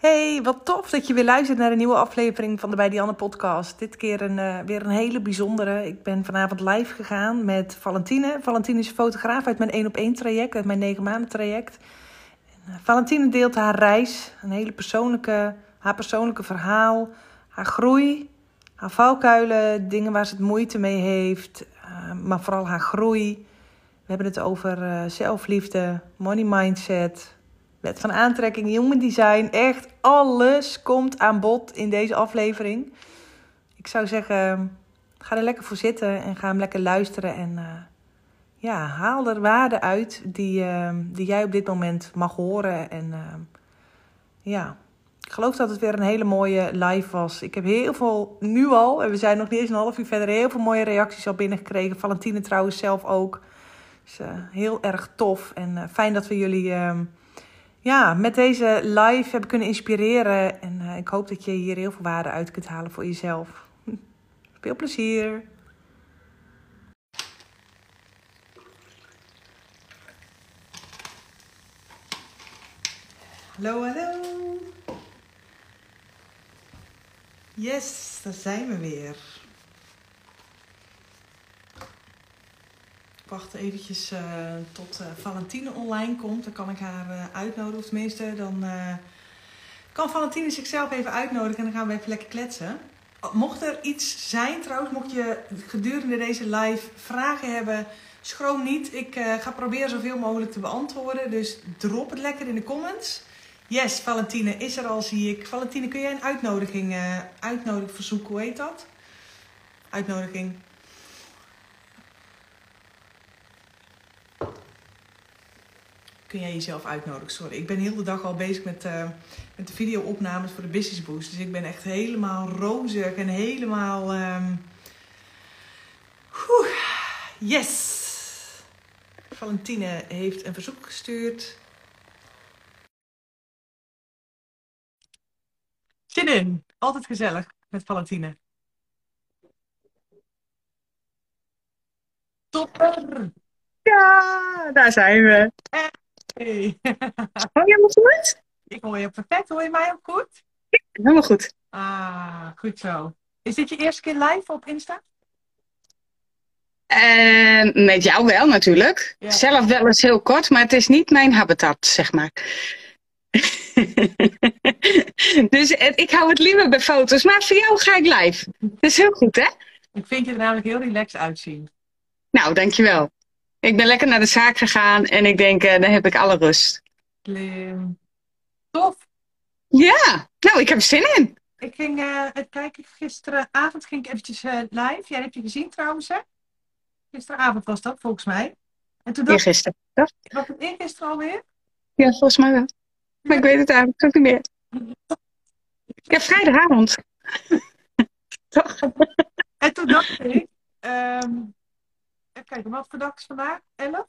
Hey, wat tof dat je weer luistert naar een nieuwe aflevering van de Bij podcast. Dit keer een, uh, weer een hele bijzondere. Ik ben vanavond live gegaan met Valentine. Valentine is fotograaf uit mijn 1 op 1 traject, uit mijn 9 maanden traject. En, uh, Valentine deelt haar reis, een hele persoonlijke, haar persoonlijke verhaal, haar groei, haar valkuilen, dingen waar ze het moeite mee heeft, uh, maar vooral haar groei. We hebben het over zelfliefde, money mindset, Wet van aantrekking, human design. Echt alles komt aan bod in deze aflevering. Ik zou zeggen, ga er lekker voor zitten en ga hem lekker luisteren. En uh, ja, haal er waarde uit die, uh, die jij op dit moment mag horen. En uh, ja, ik geloof dat het weer een hele mooie live was. Ik heb heel veel, nu al, en we zijn nog niet eens een half uur verder, heel veel mooie reacties al binnengekregen. Valentine trouwens zelf ook. Dus heel erg tof en fijn dat we jullie ja, met deze live heb kunnen inspireren. En uh, ik hoop dat je hier heel veel waarde uit kunt halen voor jezelf. Veel plezier. Hallo, hallo. Yes, daar zijn we weer. Wacht eventjes uh, tot uh, Valentine online komt. Dan kan ik haar uh, uitnodigen. Of tenminste, dan kan Valentine zichzelf even uitnodigen. En dan gaan we even lekker kletsen. Mocht er iets zijn trouwens, mocht je gedurende deze live vragen hebben... Schroom niet. Ik ga proberen zoveel mogelijk te beantwoorden. Dus drop het lekker in de comments. Yes, Valentine is er al, zie ik. Valentine, kun jij een uitnodiging, uitnodiging verzoeken? Hoe heet dat? Uitnodiging. Kun jij jezelf uitnodigen. Sorry, ik ben heel de dag al bezig met, uh, met de video-opnames voor de Business Boost. Dus ik ben echt helemaal rozig en helemaal. Um... yes! Valentine heeft een verzoek gestuurd. Zin in. Altijd gezellig met Valentine. Topper! Ja, daar zijn we. Hey. Hoor je me goed? Ik hoor je perfect. Hoor je mij ook goed? Helemaal goed. Ah, goed zo. Is dit je eerste keer live op Insta? Uh, met jou wel natuurlijk. Ja. Zelf wel eens heel kort, maar het is niet mijn habitat, zeg maar. dus ik hou het liever bij foto's, maar voor jou ga ik live. Dat is heel goed, hè? Ik vind je er namelijk heel relaxed uitzien. Nou, dankjewel. Ik ben lekker naar de zaak gegaan en ik denk, uh, dan heb ik alle rust. Slim. Tof. Ja, nou, ik heb er zin in. Ik ging uh, het kijken, gisteravond ging ik eventjes uh, live. Jij hebt je gezien trouwens, hè? Gisteravond was dat, volgens mij. En toen dacht Eergisteren. Was het eergisteren alweer? Ja, volgens mij wel. Maar ja. ik weet het eigenlijk ook niet meer. Ja, vrijdagavond. Toch? En toen dacht ik... Um, Even kijken, wat voor is vandaag? 11?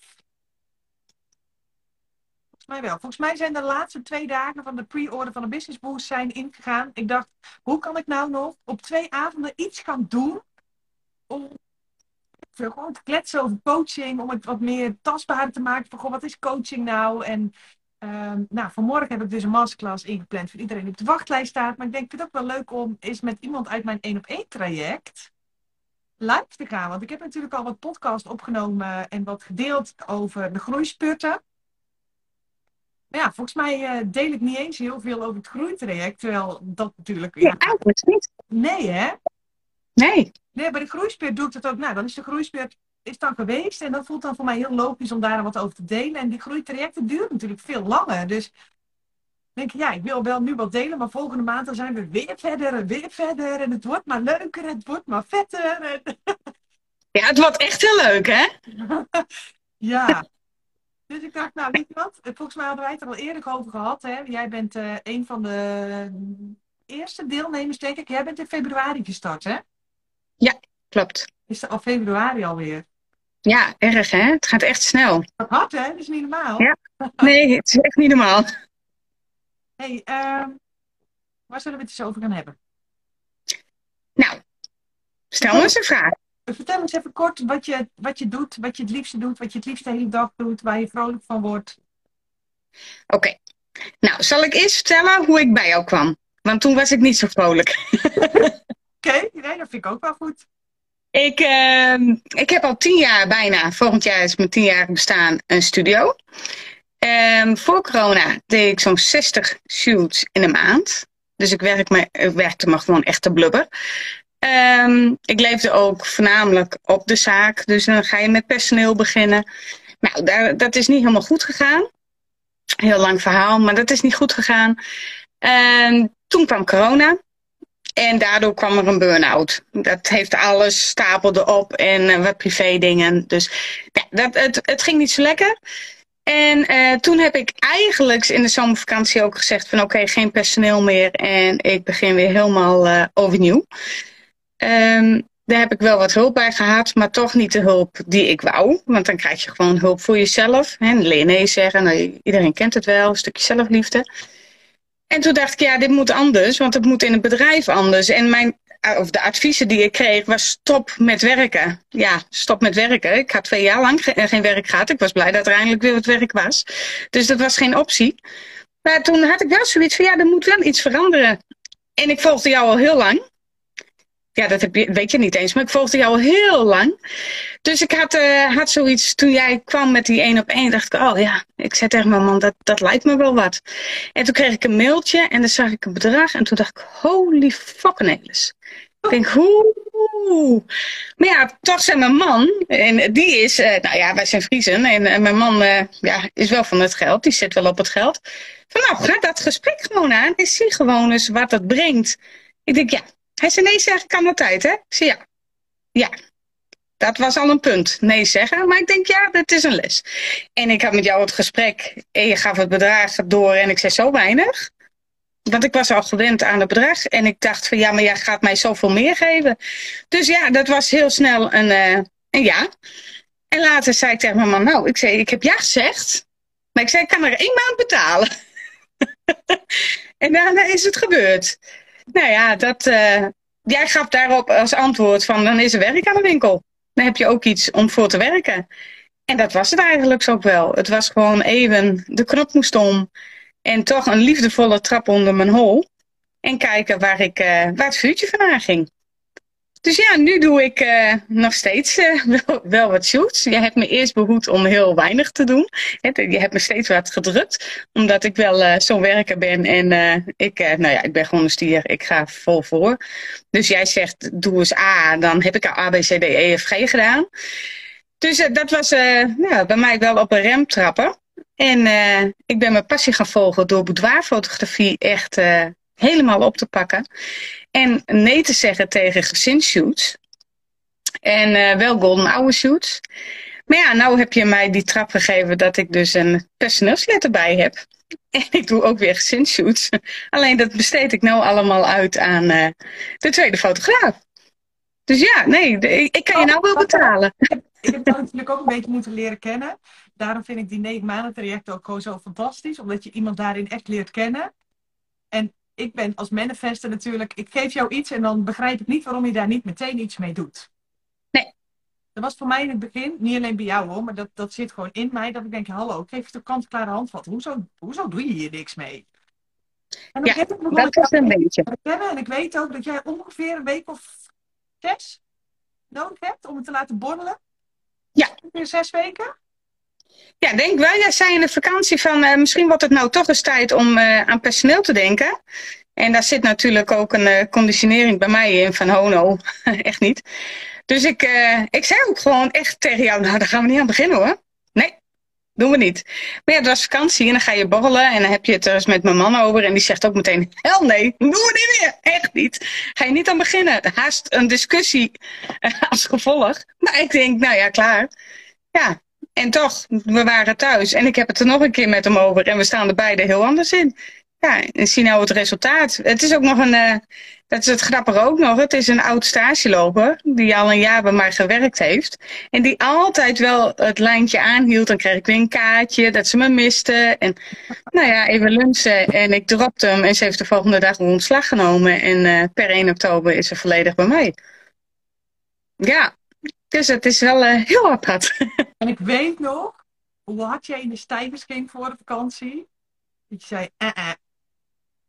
Volgens mij wel. Volgens mij zijn de laatste twee dagen van de pre-order van de Business Boost zijn ingegaan. Ik dacht, hoe kan ik nou nog op twee avonden iets gaan doen om gewoon te kletsen over coaching, om het wat meer tastbaar te maken. Van, wat is coaching nou? En um, nou, vanmorgen heb ik dus een masterclass ingepland voor iedereen die op de wachtlijst staat. Maar ik denk, ik vind het ook wel leuk om eens met iemand uit mijn 1 op 1 traject live te gaan. Want ik heb natuurlijk al wat podcast opgenomen en wat gedeeld over de groeispurten. Maar ja, volgens mij uh, deel ik niet eens heel veel over het groeitraject. Terwijl dat natuurlijk... Ja, eigenlijk niet. Nee, hè? Nee. Nee, bij de groeispurt doe ik dat ook. Nou, dan is de groeispurt is dan geweest. En dat voelt dan voor mij heel logisch om daar wat over te delen. En die groeitrajecten duurt natuurlijk veel langer. Dus denk ik, ja, ik wil wel nu wat delen, maar volgende maand dan zijn we weer verder en weer verder. En het wordt maar leuker, het wordt maar vetter. En... Ja, het wordt echt heel leuk, hè? ja. Dus ik dacht, nou, weet je wat? Volgens mij hadden wij het er al eerder over gehad, hè? Jij bent uh, een van de eerste deelnemers, denk ik. Jij bent in februari gestart, hè? Ja, klopt. Is het al februari alweer? Ja, erg, hè? Het gaat echt snel. Dat hard, hè? Dat is niet normaal. Ja. Nee, het is echt niet normaal hey, uh, waar zullen we het eens over gaan hebben? Nou, stel eens een vraag. Vertel eens even kort wat je, wat je doet, wat je het liefste doet, wat je het liefste de hele dag doet, waar je vrolijk van wordt. Oké. Nou, zal ik eerst vertellen hoe ik bij jou kwam? Want toen was ik niet zo vrolijk. Oké, nee, dat vind ik ook wel goed. Ik, uh, ik heb al tien jaar bijna, volgend jaar is mijn tienjarig bestaan, een studio. Um, voor corona deed ik zo'n 60 shoots in een maand. Dus ik, werk me, ik werkte me gewoon echt te blubber. Um, ik leefde ook voornamelijk op de zaak. Dus dan ga je met personeel beginnen. Nou, daar, dat is niet helemaal goed gegaan. Heel lang verhaal, maar dat is niet goed gegaan. En toen kwam corona. En daardoor kwam er een burn-out. Dat heeft alles stapelde op en uh, wat privé dingen. Dus dat, het, het ging niet zo lekker. En uh, toen heb ik eigenlijk in de zomervakantie ook gezegd van oké, geen personeel meer. En ik begin weer helemaal uh, overnieuw. Um, daar heb ik wel wat hulp bij gehad, maar toch niet de hulp die ik wou. Want dan krijg je gewoon hulp voor jezelf. Hè? Leer nee zeggen, nou, iedereen kent het wel, een stukje zelfliefde. En toen dacht ik, ja, dit moet anders, want het moet in het bedrijf anders. En mijn, of de adviezen die ik kreeg was stop met werken. Ja, stop met werken. Ik had twee jaar lang geen werk gehad. Ik was blij dat er eindelijk weer wat werk was. Dus dat was geen optie. Maar toen had ik wel zoiets van, ja, er moet wel iets veranderen. En ik volgde jou al heel lang. Ja, dat weet je niet eens, maar ik volgde jou al heel lang. Dus ik had, uh, had zoiets, toen jij kwam met die één op één, dacht ik, oh ja, ik zei tegen mijn man, dat, dat lijkt me wel wat. En toen kreeg ik een mailtje en dan zag ik een bedrag en toen dacht ik, holy fucking. Ik denk, hoe? Maar ja, toch zijn mijn man, en die is, uh, nou ja, wij zijn Friesen en, en mijn man ja, is wel van het geld, die zit wel op het geld. Van nou, ga dat gesprek gewoon aan en zie gewoon eens wat het brengt. Ik denk, ja, hij zei nee zeggen kan altijd, hè? Ik zei ja. Ja. Dat was al een punt. Nee zeggen. Maar ik denk ja, dat is een les. En ik had met jou het gesprek. En je gaf het bedrag door. En ik zei zo weinig. Want ik was al gewend aan het bedrag. En ik dacht van ja, maar jij gaat mij zoveel meer geven. Dus ja, dat was heel snel een, uh, een ja. En later zei ik tegen mijn man, nou, ik zei, ik heb ja gezegd. Maar ik zei, ik kan er één maand betalen. en daarna is het gebeurd. Nou ja, dat, uh, jij gaf daarop als antwoord van dan is er werk aan de winkel. Dan heb je ook iets om voor te werken. En dat was het eigenlijk ook wel. Het was gewoon even, de knop moest om. En toch een liefdevolle trap onder mijn hol. En kijken waar, ik, uh, waar het vuurtje vandaan ging. Dus ja, nu doe ik uh, nog steeds uh, wel, wat shoots. Je hebt me eerst behoed om heel weinig te doen. Je hebt me steeds wat gedrukt, omdat ik wel uh, zo'n werker ben. En ik, nou ja, ik ben gewoon een stier. Ik ga vol voor. Dus jij zegt, doe eens A. Dan heb ik A, B, C, D, E, F, G gedaan. Dus dat was nou, bij mij wel op een rem trappen. En ik ben mijn passie gaan volgen door boudoirfotografie echt helemaal op te pakken. En nee te zeggen tegen gezinsshoots. En uh, wel golden hour shoots. Maar ja, nou heb je mij die trap gegeven dat ik dus een personeelslid erbij heb. En ik doe ook weer gezinsshoots. Alleen dat besteed ik nou allemaal uit aan uh, de tweede fotograaf. Dus ja, nee, ik kan je nou wel betalen. Ik heb dat natuurlijk ook een beetje moeten leren kennen. Daarom vind ik die negen maanden traject ook zo fantastisch. Omdat je iemand daarin echt leert kennen. En ik ben als manifester natuurlijk, ik geef jou iets en dan begrijp ik niet waarom je daar niet meteen iets mee doet. Nee. Dat was voor mij in het begin, niet alleen bij jou hoor, maar dat, dat zit gewoon in mij, dat ik denk, hallo, ik geef je de kant-klare handvat. Hoezo, hoezo doe je hier niks mee? En dan ja, dat is een beetje. En ik weet ook dat jij ongeveer een week of zes nodig hebt om het te laten borrelen. Ja. Ongeveer zes weken. Ja, denk wel. Jij zei in de vakantie van uh, misschien wordt het nou toch eens tijd om uh, aan personeel te denken. En daar zit natuurlijk ook een uh, conditionering bij mij in van hono. echt niet. Dus ik, ik zei ook gewoon echt tegen jou, nou daar gaan we niet aan beginnen hoor. Nee, doen we niet. Maar ja, het was vakantie en dan ga je borrelen en dan heb je het er eens met mijn man over. En die zegt ook meteen, hel nee, doen we niet meer. Echt niet. Ga je niet aan beginnen. Haast een discussie als gevolg. Maar ik denk, nou ja, klaar. Ja, en toch, we waren thuis. En ik heb het er nog een keer met hem over. En we staan er beide heel anders in. Ja, en zie nou het resultaat. Het is ook nog een, uh, dat is het grappige ook nog. Het is een oud stageloper die al een jaar bij mij gewerkt heeft. En die altijd wel het lijntje aanhield. Dan kreeg ik weer een kaartje dat ze me miste. En nou ja, even lunchen. En ik dropte hem en ze heeft de volgende dag een ontslag genomen. En uh, per 1 oktober is ze volledig bij mij. Ja, dus het is wel uh, heel apart. En ik weet nog, hoe had jij in de stijgers ging voor de vakantie? Dat je zei, eh, eh,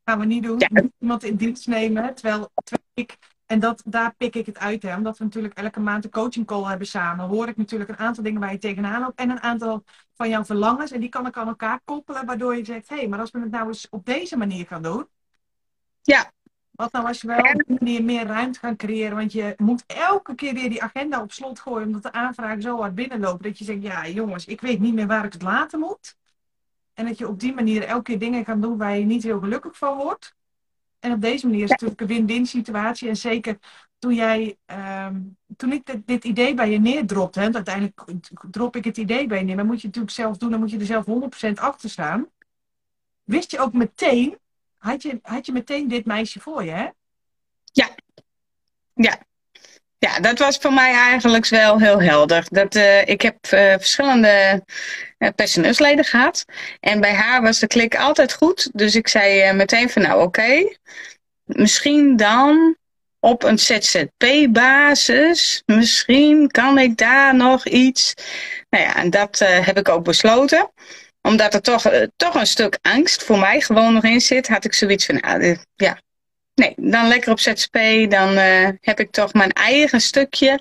gaan we niet doen. Ja. Iemand in dienst nemen. Terwijl, terwijl ik, en dat, daar pik ik het uit, hè, omdat we natuurlijk elke maand een coaching call hebben samen. Hoor ik natuurlijk een aantal dingen waar je tegenaan loopt. En een aantal van jouw verlangens. En die kan ik aan elkaar koppelen, waardoor je zegt, hé, hey, maar als we het nou eens op deze manier gaan doen. Ja, wat nou als je wel op die manier meer ruimte gaan creëren? Want je moet elke keer weer die agenda op slot gooien, omdat de aanvragen zo hard binnenlopen. Dat je zegt, ja jongens, ik weet niet meer waar ik het laten moet. En dat je op die manier elke keer dingen kan doen waar je niet heel gelukkig van wordt. En op deze manier is het natuurlijk een win-win situatie. En zeker toen jij, ehm, toen ik dit, dit, idee bij je neerdropte, hè, uiteindelijk drop ik het idee bij je neer, maar moet je het natuurlijk zelf doen, dan moet je er zelf 100% achter staan. Wist je ook meteen had je, had je meteen dit meisje voor je, hè? Ja. Ja. Ja, dat was voor mij eigenlijk wel heel helder. Dat, uh, ik heb uh, verschillende uh, personeelsleden gehad. En bij haar was de klik altijd goed. Dus ik zei meteen van nou oké, misschien dan op een ZZP-basis. Misschien kan ik daar nog iets. Nou ja, en dat heb ik ook besloten omdat er toch, uh, toch een stuk angst voor mij gewoon nog in zit, had ik zoiets van, uh, ja, nee, dan lekker op ZSP, dan uh, heb ik toch mijn eigen stukje.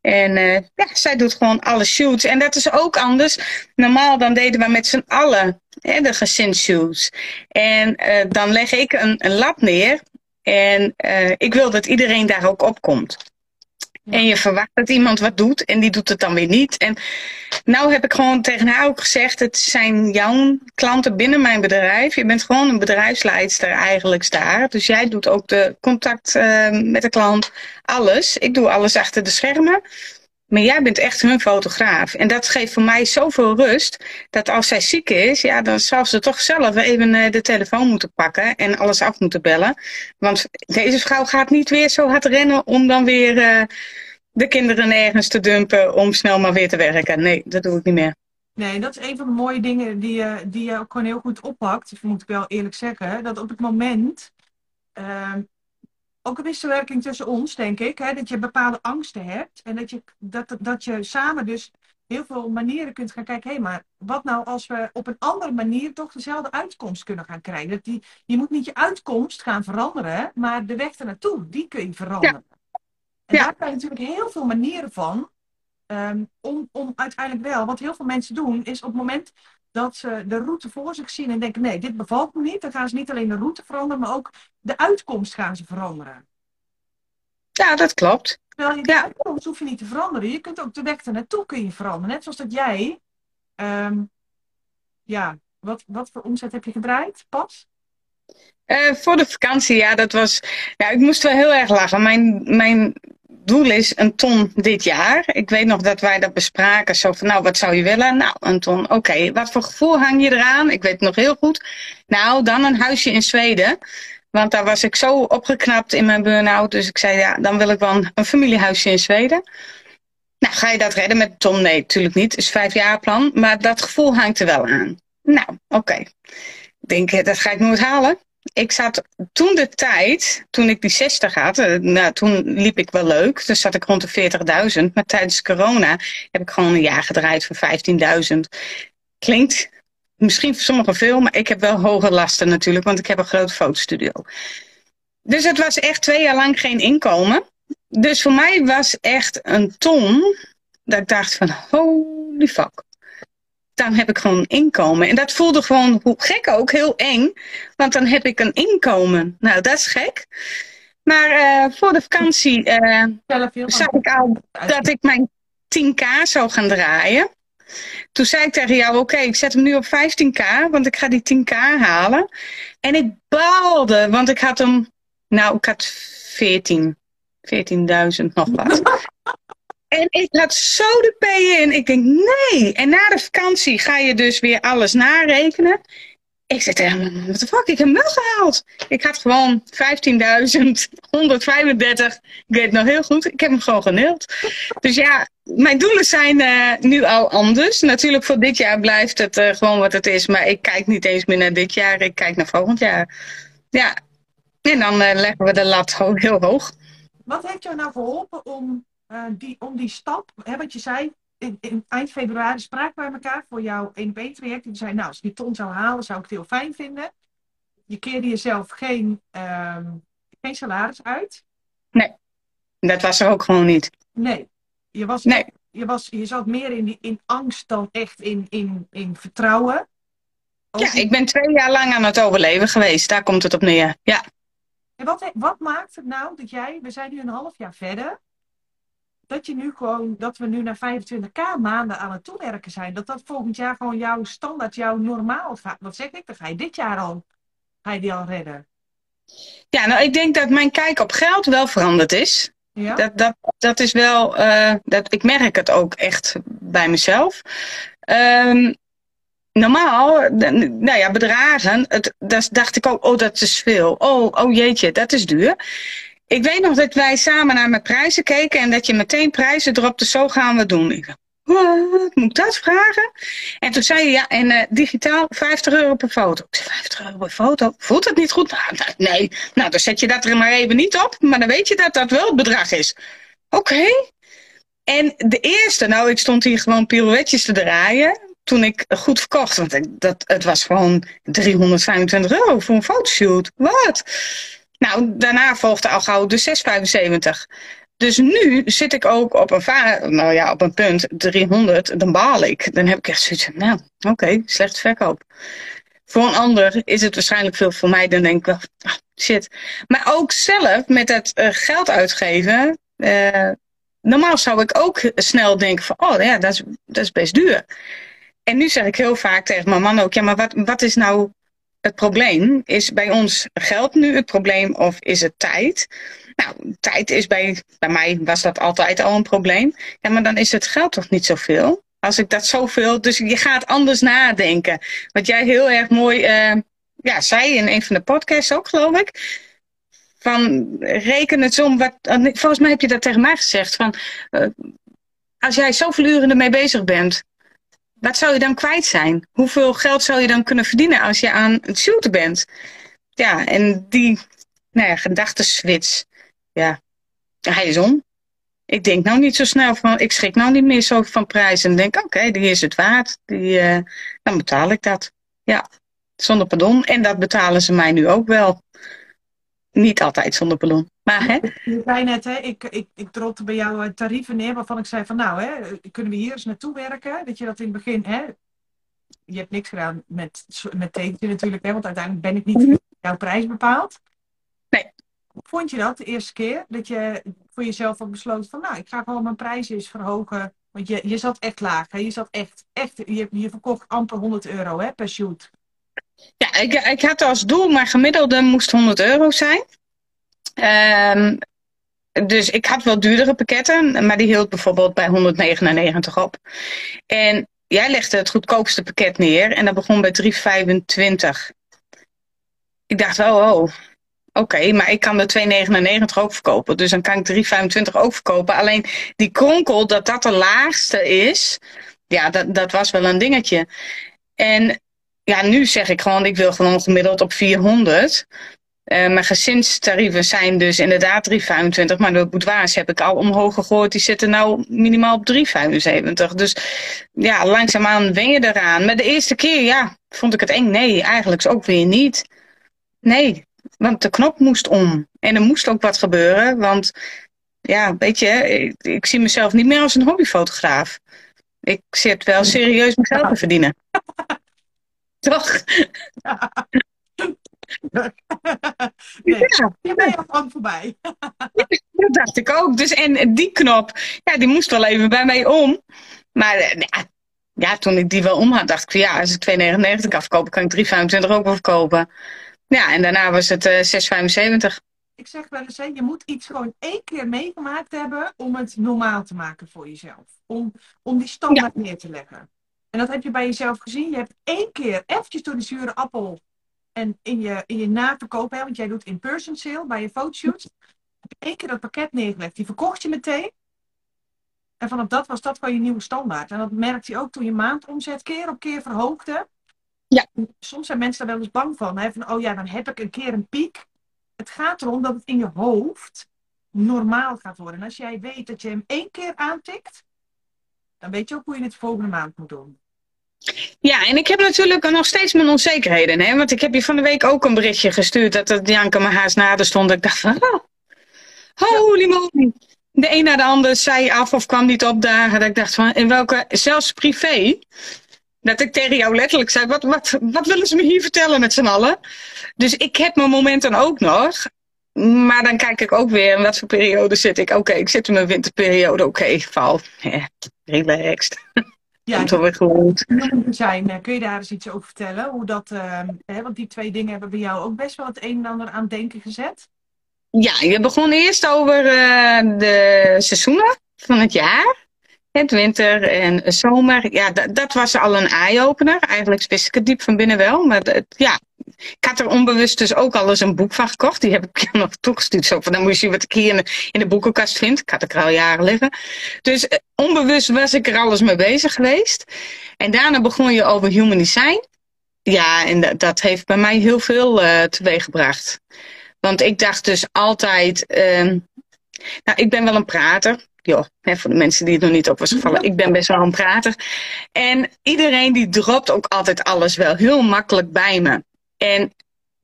En ja, zij doet gewoon alle shoots. En dat is ook anders. Normaal dan deden we met z'n allen hè, de gezinsshoots. En dan leg ik een, een lab neer. En ik wil dat iedereen daar ook op komt. En je verwacht dat iemand wat doet en die doet het dan weer niet. En nou heb ik gewoon tegen haar ook gezegd, het zijn jouw klanten binnen mijn bedrijf. Je bent gewoon een bedrijfsleidster eigenlijk daar. Dus jij doet ook de contact uh, met de klant, alles. Ik doe alles achter de schermen. Maar jij bent echt hun fotograaf. En dat geeft voor mij zoveel rust. Dat als zij ziek is, ja, dan zal ze toch zelf even uh, de telefoon moeten pakken. En alles af moeten bellen. Want deze vrouw gaat niet weer zo hard rennen om dan weer uh, de kinderen nergens te dumpen. Om snel maar weer te werken. Nee, dat doe ik niet meer. Nee, dat is een van de mooie dingen die je, die je ook gewoon heel goed oppakt. Moet ik wel eerlijk zeggen. Dat op het moment uh, ook een wisselwerking tussen ons, denk ik. Hè? Dat je bepaalde angsten hebt. En dat je, dat, dat je samen dus heel veel manieren kunt gaan kijken. Hé, hey, maar wat nou als we op een andere manier toch dezelfde uitkomst kunnen gaan krijgen? Dat die, je moet niet je uitkomst gaan veranderen, maar de weg ernaartoe, die kun je veranderen. Ja. En daar kan je natuurlijk heel veel manieren van. Um, om, om uiteindelijk wel, wat heel veel mensen doen, is op het moment dat ze de route voor zich zien en denken: nee, dit bevalt me niet, dan gaan ze niet alleen de route veranderen, maar ook de uitkomst gaan ze veranderen. Ja, dat klopt. Terwijl je de ja. uitkomst hoef je niet te veranderen. Je kunt ook de weg ernaartoe kun je veranderen. Net zoals dat jij, um, ja, wat, wat voor omzet heb je gedraaid pas? Uh, voor de vakantie, ja, dat was. Ja, ik moest wel heel erg lachen. Mijn, mijn doel is een ton dit jaar. Ik weet nog dat wij dat bespraken. Zo van, nou, wat zou je willen? Nou, een ton. Oké, wat voor gevoel hang je eraan? Ik weet het nog heel goed. Nou, dan een huisje in Zweden. Want daar was ik zo opgeknapt in mijn burn-out. Dus ik zei, ja, dan wil ik wel een, familiehuisje in Zweden. Nou, ga je dat redden met ton? Nee, natuurlijk niet. Het is vijf jaar plan. Maar dat gevoel hangt er wel aan. Nou, oké. Ik denk, dat ga ik nooit halen ik zat toen de tijd, toen ik die 60 had, eh, nou, toen liep ik wel leuk. Toen zat ik rond de 40.000. Maar tijdens corona heb ik gewoon een jaar gedraaid voor 15.000. Klinkt misschien voor sommigen veel, maar ik heb wel hoge lasten natuurlijk, want ik heb een grote fotostudio. Dus het was echt twee jaar lang geen inkomen. Dus voor mij was echt een ton dat ik dacht van holy fuck dan heb ik gewoon inkomen. En dat voelde gewoon, hoe gek ook, heel eng. Want dan heb ik een inkomen. Nou, dat is gek. Maar uh, voor de vakantie uh, zag ik al dat ik mijn 10k zou gaan draaien. Toen zei ik tegen jou, oké, ik zet hem nu op 15k, want ik ga die 10k halen. En ik baalde, want ik had hem, nou, ik had 14, 14.000 nog wat. En ik had zo de P in. Ik denk, nee. En na de vakantie ga je dus weer alles narekenen. Ik zei tegen hem, wat de fuck, ik heb hem wel gehaald. Ik had gewoon 15.135. Ik weet het nog heel goed. Ik heb hem gewoon geneeld. Dus ja, mijn doelen zijn uh, nu al anders. Natuurlijk voor dit jaar blijft het uh, gewoon wat het is. Maar ik kijk niet eens meer naar dit jaar. Ik kijk naar volgend jaar. Ja, en dan uh, leggen we de lat heel hoog. Wat heeft jou nou geholpen om uh, die, om die stap, hè, wat je zei, in, in eind februari spraken wij elkaar voor jouw 1 op 1 traject. En je zei, nou, als ik die ton zou halen, zou ik het heel fijn vinden. Je keerde jezelf geen, ehm, geen salaris uit. Nee, dat was er ook gewoon niet. Nee, je, was, Nee. je, was, je zat meer in, die- in angst dan echt in, in, in vertrouwen. Ook Ja, ik ben twee jaar lang aan het overleven geweest. Daar komt het op neer. Ja. En wat, wat maakt het nou dat jij, we zijn nu een half jaar verder, dat je nu gewoon, dat we nu naar 25k maanden aan het toewerken zijn. Dat dat volgend jaar gewoon jouw standaard, jouw normaal gaat. Wat zeg ik? Dan ga je dit jaar al, ga je die al redden. ja, nou, ik denk dat mijn kijk op geld wel veranderd is. Ja? Dat, dat, dat is wel, eh, dat, ik merk het ook echt bij mezelf. Ehm, normaal, nou ja, bedragen, het, dat dacht ik ook, oh, dat is veel. Oh, oh jeetje, dat is duur. Ik weet nog dat wij samen naar mijn prijzen keken en dat je meteen prijzen dropte, zo gaan we doen. Ik wat, moet ik dat vragen? En toen zei je, ja, en eh, digitaal 50 euro per foto. Ik zei, 50 euro per foto? Voelt het niet goed? Nou, nee, nou, dan zet je dat er maar even niet op, maar dan weet je dat dat wel het bedrag is. Oké. En de eerste, nou, ik stond hier gewoon pirouetjes te draaien toen ik goed verkocht. Want dat, het was gewoon 325 euro voor een fotoshoot. Wat? Nou, daarna volgde al gauw de 675. Dus nu zit ik ook op een, nou ja, op een punt 300, dan baal ik. Dan heb ik echt zoiets van, nou, oké, slecht verkoop. Voor een ander is het waarschijnlijk veel voor mij, dan denk ik wel, ah, shit. Maar ook zelf met het eh, geld uitgeven, eh, normaal zou ik ook snel denken van, oh ja, dat is, dat is best duur. En nu zeg ik heel vaak tegen mijn man ook, ja, maar wat, wat is nou het probleem? Is bij ons geld nu het probleem of is het tijd? Nou, tijd is bij, bij mij was dat altijd al een probleem. Ja, maar dan is het geld toch niet zoveel? Als ik dat zoveel, dus je gaat anders nadenken. Wat jij heel erg mooi eh, ja, zei in een van de podcasts ook, geloof ik. Van reken het om wat. Volgens mij heb je dat tegen mij gezegd. Van, eh, als jij zoveel uren ermee bezig bent, wat zou je dan kwijt zijn? Hoeveel geld zou je dan kunnen verdienen als je aan het shooten bent? Ja, en die nou ja, ja, hij is om. Ik denk nou niet zo snel van, ik schrik nou niet meer zo van prijzen. En denk, oké, die is het waard. Die, eh, dan betaal ik dat. Ja, zonder pardon. En dat betalen ze mij nu ook wel. Niet altijd zonder pardon. Maar hè, Je zei net, hè, ik, ik, ik bij jou eh, tarieven neer waarvan ik zei van nou, hè, kunnen we hier eens naartoe werken? Dat je dat in het begin, hè, je hebt niks gedaan met, met tekentje natuurlijk, hè, want uiteindelijk ben ik niet voor jouw prijs bepaald. Nee. Vond je dat de eerste keer dat je voor jezelf had besloten van nou, ik ga gewoon mijn prijzen eens verhogen? Want je, je zat echt laag, hè? je zat echt, echt je, je verkocht amper 100 euro hè, per shoot. ja, ik, ik had als doel, mijn gemiddelde moest 100 euro zijn. Ehm, dus ik had wel duurdere pakketten, maar die hield bijvoorbeeld bij 199 op. En jij legde het goedkoopste pakket neer en dat begon bij 325. Ik dacht, oh, oh. Oké, maar ik kan de 2,99 ook verkopen. Dus dan kan ik 3,25 ook verkopen. Alleen die kronkel, dat dat de laagste is, ja, dat, dat was wel een dingetje. En ja, nu zeg ik gewoon, ik wil gewoon gemiddeld op 400. Uh, mijn gezinstarieven zijn dus inderdaad 3,25. Maar de boudoirs heb ik al omhoog gegooid. Die zitten nou minimaal op 3,75. Dus ja, langzaamaan wen je eraan. Maar de eerste keer, ja, vond ik het eng. Nee, eigenlijk ook weer niet. Nee, want de knop moest om. En er moest ook wat gebeuren. Want ja, weet je, ik, ik zie mezelf niet meer als een hobbyfotograaf. Ik zit wel serieus geld te verdienen. Toch? nee, ja. je bent al lang voorbij. dat dacht ik ook. Dus, en die knop, ja, die moest wel even bij mij om. Maar ja, ja toen ik die wel om had, dacht ik ja, als ik 2,99 afkoop, kan ik 3,25 ook wel verkopen. Ja, en daarna was het uh, 6,75. Ik zeg wel eens, hè, je moet iets gewoon één keer meegemaakt hebben om het normaal te maken voor jezelf. Om, om die standaard ja. neer te leggen. En dat heb je bij jezelf gezien. Je hebt één keer eventjes door de zure appel en in je, in je naverkoop, hè, want jij doet in-person sale bij je fotoshoots. Heb je één keer dat pakket neergelegd. Die verkocht je meteen. En vanaf dat was dat gewoon je nieuwe standaard. En dat merkte je ook toen je maandomzet keer op keer verhoogde. Ja. Soms zijn mensen daar wel eens bang van. Hè? Van, oh ja, dan heb ik een keer een piek. Het gaat erom dat het in je hoofd normaal gaat worden. En als jij weet dat je hem één keer aantikt, Dan weet je ook hoe je het de volgende maand moet doen. Ja, en ik heb natuurlijk nog steeds mijn onzekerheden. Hè? Want ik heb je van de week ook een berichtje gestuurd dat het Janke mijn haast nader stond. Ik dacht van, oh, holy moly. De een na de ander zei af of kwam niet opdagen. Dat ik dacht van, in welke, zelfs privé, dat ik tegen jou letterlijk zei, wat, wat, wat willen ze me hier vertellen met z'n allen? Dus ik heb mijn momenten ook nog. Maar dan kijk ik ook weer in wat voor periode zit ik. Oké, ik zit in mijn winterperiode. Oké, okay, val. Ja, relaxed. Ja, Komt alweer goed. Zijn, eh, kun je daar eens iets over vertellen? Hoe dat, uh, hè, want die twee dingen hebben bij jou ook best wel het een en ander aan denken gezet. Ja, je begon eerst over uh, de seizoenen van het jaar. Het winter en zomer. Ja, dat was al een eye-opener. Eigenlijk wist ik het diep van binnen wel. Maar ja, ik had er onbewust dus ook al eens een boek van gekocht. Die heb ik nog toegestuurd. Zo van, dan moet je wat ik hier in de, boekenkast vind. Ik had er al jaren liggen. Dus eh, onbewust was ik er alles mee bezig geweest. En daarna begon je over human design. Ja, en dat, heeft bij mij heel veel uh, teweeggebracht. Want ik dacht dus altijd... Uh, nou, ik ben wel een prater joh, hè, voor de mensen die het nog niet op was gevallen, ik ben best wel een prater. En iedereen die dropt ook altijd alles wel heel makkelijk bij me. En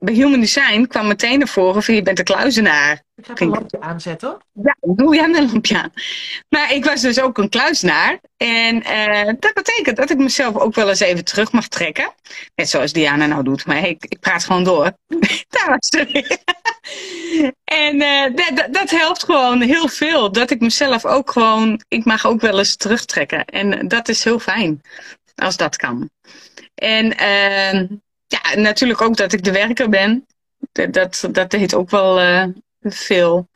bij Human Design kwam meteen naar voren van je bent een kluizenaar. Ik ga een lampje aanzetten. Ja, doe jij een lampje aan. Maar ik was dus ook een kluizenaar. En uh, dat betekent dat ik mezelf ook wel eens even terug mag trekken. Net zoals Diana nou doet. Maar ik, ik praat gewoon door. Daar was het En uh, dat, dat helpt gewoon heel veel. Dat ik mezelf ook gewoon... Ik mag ook wel eens terugtrekken. En dat is heel fijn. Als dat kan. En... Uh, ja, natuurlijk ook dat ik de werker ben. Dat, dat deed ook wel uh, veel.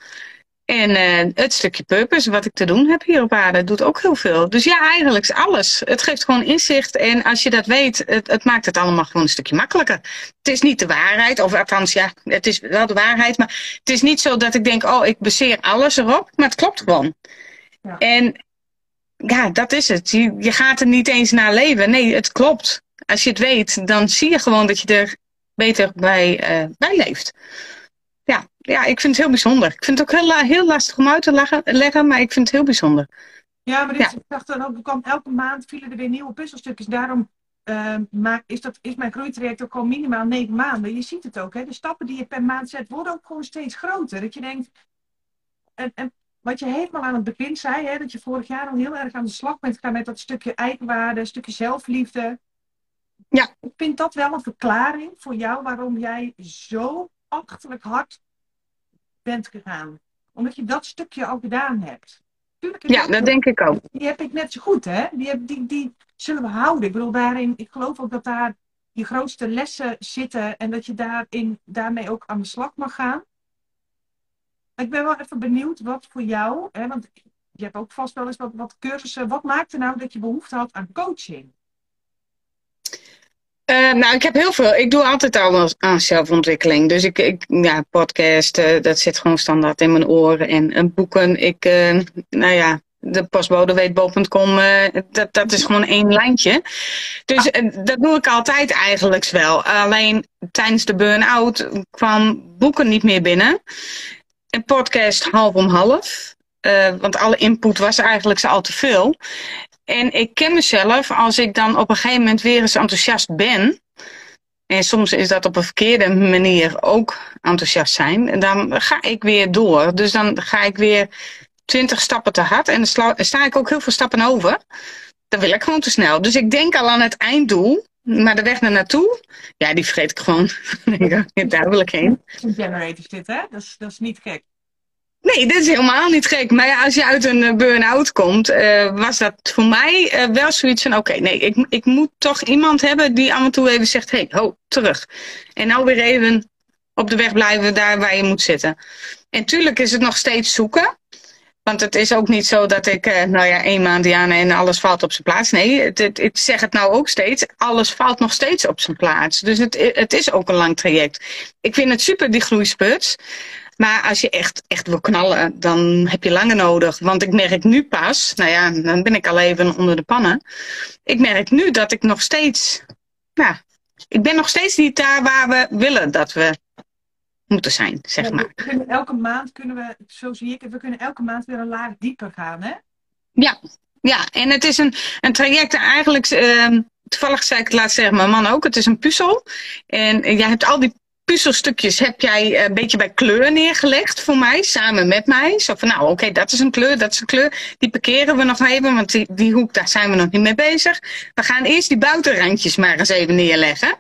En uh, het stukje purpose, wat ik te doen heb hier op aarde, doet ook heel veel. Dus ja, eigenlijk alles. Het geeft gewoon inzicht. En als je dat weet, het, het maakt het allemaal gewoon een stukje makkelijker. Het is niet de waarheid, of althans, ja, het is wel de waarheid. Maar het is niet zo dat ik denk, oh, ik baseer alles erop. Maar het klopt gewoon. Ja. En ja, dat is het. Je, je gaat er niet eens naar leven. Nee, het klopt als je het weet, dan zie je gewoon dat je er beter bij, uh, bij leeft. Ja, ja, ik vind het heel bijzonder. Ik vind het ook heel, heel lastig om uit te leggen, leggen, maar ik vind het heel bijzonder. Ja, maar dit, ja. ik dacht dan ook, kwam elke maand vielen er weer nieuwe puzzelstukjes. Daarom uh, maak, is, dat, is mijn groeitraject ook gewoon minimaal negen maanden. Je ziet het ook, hè? de stappen die je per maand zet worden ook gewoon steeds groter. Dat je denkt, en, en wat je helemaal aan het begin zei, hè, dat je vorig jaar al heel erg aan de slag bent gegaan met dat stukje eigenwaarde, stukje zelfliefde. Ja. Ik vind dat wel een verklaring voor jou waarom jij zo achterlijk hard bent gegaan. Omdat je dat stukje al gedaan hebt. Tuurlijk, ja, dat denk ik ook. Die heb ik net zo goed, hè? Die, heb, die, die zullen we houden. Ik bedoel, daarin, ik geloof ook dat daar je grootste lessen zitten en dat je daarin, daarmee ook aan de slag mag gaan. Ik ben wel even benieuwd wat voor jou, hè, want je hebt ook vast wel eens wat, wat cursussen. Wat maakte nou dat je behoefte had aan coaching? Uh, nou, ik heb heel veel. Ik doe altijd al aan zelfontwikkeling. Dus ik, ik ja, podcast, uh, dat zit gewoon standaard in mijn oren. En, en boeken. Ik, uh, nou ja, de postbodeweetbo.com, dat, dat is gewoon één lijntje. Dus dat doe ik altijd eigenlijk wel. Alleen tijdens de burn-out kwam boeken niet meer binnen. En podcast half om half. want alle input was eigenlijk al te veel. En ik ken mezelf als ik dan op een gegeven moment weer eens enthousiast ben. En soms is dat op een verkeerde manier ook enthousiast zijn. Dan ga ik weer door. Dus dan ga ik weer twintig stappen te hard. En dan sta ik ook heel veel stappen over. Dan wil ik gewoon te snel. Dus ik denk al aan het einddoel. Maar de weg naar naartoe, ja, die vergeet ik gewoon. Daar wil ik heen. Generator dit, hè? Dat is, dat is niet gek. Nee, dit is helemaal niet gek. Maar ja, als je uit een eh, burn-out komt, uh, was dat voor mij uh, wel zoiets van: oké, nee, ik, ik moet toch iemand hebben die af en toe even zegt: hé, hey, ho, terug. En nou weer even op de weg blijven daar waar je moet zitten. En tuurlijk is het nog steeds zoeken. Want het is ook niet zo dat ik, nou ja, één maand Diana en alles valt op zijn plaats. Nee, het, het, ik zeg het nou ook steeds. Alles valt nog steeds op zijn plaats. Dus het, het is ook een lang traject. Ik vind het super, die groeisputs. Maar als je echt, echt wil knallen, dan heb je langer nodig. Want ik merk nu pas, nou ja, dan ben ik al even onder de pannen. Ik merk nu dat ik nog steeds, nou, ik ben nog steeds niet daar waar we willen dat we moeten zijn, zeg maar. elke maand kunnen we, zo zie ik het, we kunnen elke maand weer een laag dieper gaan, hè? Ja, Ja, en het is een, een traject eigenlijk, uh, toevallig zei ik het laatst tegen mijn man ook, het is een puzzel. En jij hebt al die puzzelstukjes heb jij een beetje bij kleur neergelegd voor mij, samen met mij. Zo van, nou oké, dat is een kleur, dat is een kleur. Die parkeren we nog even, want die, die hoek, daar zijn we nog niet mee bezig. We gaan eerst die buitenrandjes maar eens even neerleggen.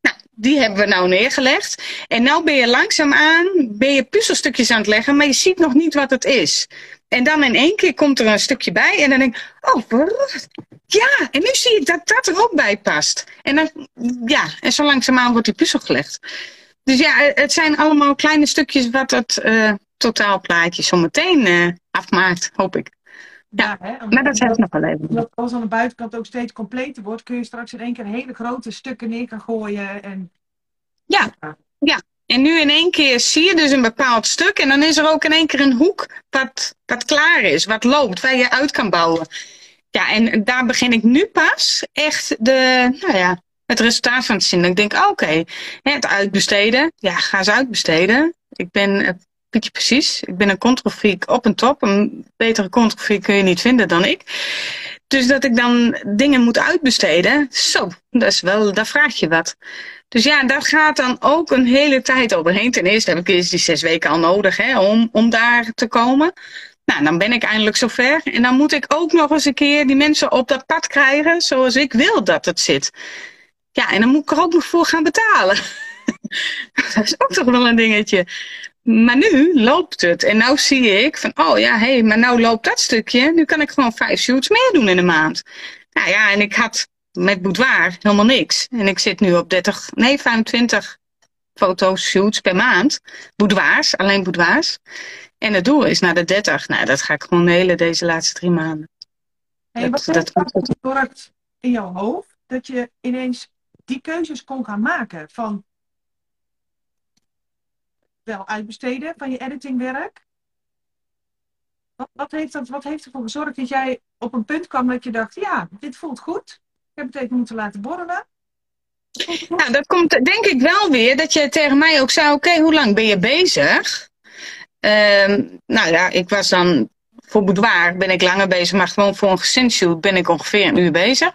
Nou, die hebben we nou neergelegd. En nou ben je langzaamaan, ben je puzzelstukjes aan het leggen, maar je ziet nog niet wat het is. En dan in één keer komt er een stukje bij en dan denk ik, oh, ja, en nu zie ik dat dat er ook bij past. En dan, ja, en zo langzaamaan wordt die puzzel gelegd. Dus ja, het zijn allemaal kleine stukjes wat het uh, totaalplaatje zometeen uh, afmaakt, hoop ik. Ja, ja hè, maar dat heeft nog wel even. Als aan de buitenkant ook steeds completer wordt, kun je straks in één keer hele grote stukken neer gaan gooien. En... Ja, ja. En nu in één keer zie je dus een bepaald stuk en dan is er ook in één keer een hoek wat, wat klaar is, wat loopt, waar je uit kan bouwen. Ja, en daar begin ik nu pas echt de, nou ja, het resultaat van te zien. Ik denk, oké, okay, het uitbesteden. Ja, ga eens uitbesteden. Ik ben, eh, weet je precies, ik ben een controlfreak op en top. Een betere controlfreak kun je niet vinden dan ik. Dus dat ik dan dingen moet uitbesteden, zo, dat is wel, daar vraag je wat. Dus ja, daar gaat dan ook een hele tijd overheen. Ten eerste heb ik eerst die zes weken al nodig hè, om, om daar te komen. Nou, dan ben ik eindelijk zover. En dan moet ik ook nog eens een keer die mensen op dat pad krijgen zoals ik wil dat het zit. Ja, en dan moet ik er ook nog voor gaan betalen. dat is ook toch wel een dingetje. Maar nu loopt het. En nu zie ik van, oh ja, hé, hey, maar nou loopt dat stukje. Nu kan ik gewoon vijf shoots meer doen in een maand. Nou ja, en ik had met boudoir helemaal niks. En ik zit nu op 30, nee, 25 foto's, shoots per maand. Boudoirs, alleen boudoirs. En het doel is naar de 30. Nou, dat ga ik gewoon delen deze laatste drie maanden. Hey, dat, wat dat gezorgd in jouw hoofd dat je ineens die keuzes kon gaan maken van wel uitbesteden van je editingwerk. Wat, wat, heeft dat, wat heeft ervoor gezorgd dat jij op een punt kwam dat je dacht, ja, dit voelt goed. Ik heb het even moeten laten borrelen. Nou, dat komt denk ik wel weer dat je tegen mij ook zei, oké, hoe lang ben je bezig? Uh, nou ja, ik was dan voor boudoir ben ik langer bezig, maar gewoon voor een gezinsshoot ben ik ongeveer een uur bezig.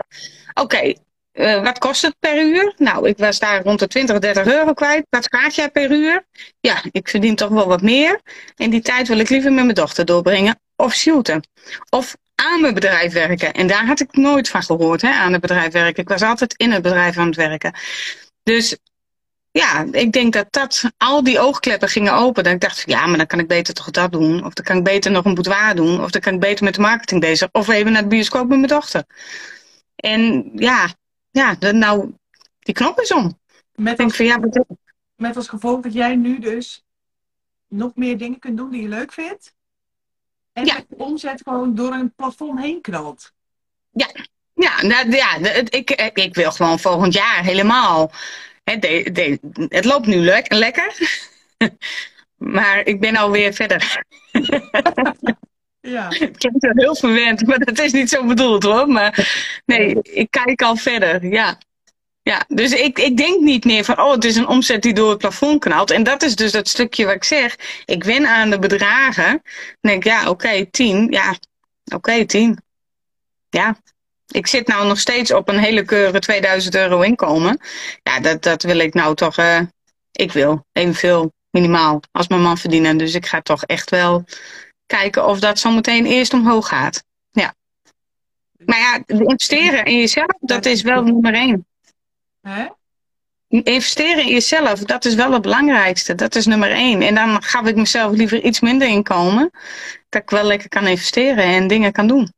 Oké, uh, wat kost het per uur? Nou, ik was daar rond de 20, 30 euro kwijt. Wat vraag jij per uur? Ja, ik verdien toch wel wat meer. En die tijd wil ik liever met mijn dochter doorbrengen. Of shooten. Of aan mijn bedrijf werken. En daar had ik nooit van gehoord, hè, aan het bedrijf werken. Ik was altijd in het bedrijf aan het werken. Dus ja, ik denk dat dat al die oogkleppen gingen open. Dat ik dacht, ja, maar dan kan ik beter toch dat doen. Of dan kan ik beter nog een boudoir doen. Of dan kan ik beter met de marketing bezig. Of even naar de bioscoop met mijn dochter. En ja, ja, de, nou, die knop is om. Met als, van, ja, met als gevolg dat jij nu dus nog meer dingen kunt doen die je leuk vindt. En ja. de omzet gewoon door een plafond heen knalt. Ja, ja, nou, ja ik, ik wil gewoon volgend jaar helemaal. de, de, het loopt nu le lekker. maar ik ben alweer verder. Ja. Het klinkt wel heel verwend, maar dat is niet zo bedoeld hoor. Maar nee, ik kijk al verder, ja. Ja, dus ik, ik denk niet meer van, oh, het is een omzet die door het plafond knalt. En dat is dus dat stukje wat ik zeg. Ik win aan de bedragen. Dan denk ik, ja, oké, okay, 10. Ja, oké, okay, 10. Ja, ik zit nou nog steeds op een hele keurige 2000 euro inkomen. Ja, dat, dat wil ik nou toch, uh, ik wil evenveel minimaal als mijn man verdienen. Dus ik ga toch echt wel kijken of dat zometeen eerst omhoog gaat. Ja. Maar ja, investeren in jezelf, dat is wel nummer één. Hè? Investeren in jezelf, dat is wel het belangrijkste. Dat is nummer één. En dan gaf ik mezelf liever iets minder inkomen. Dat ik wel lekker kan investeren en dingen kan doen.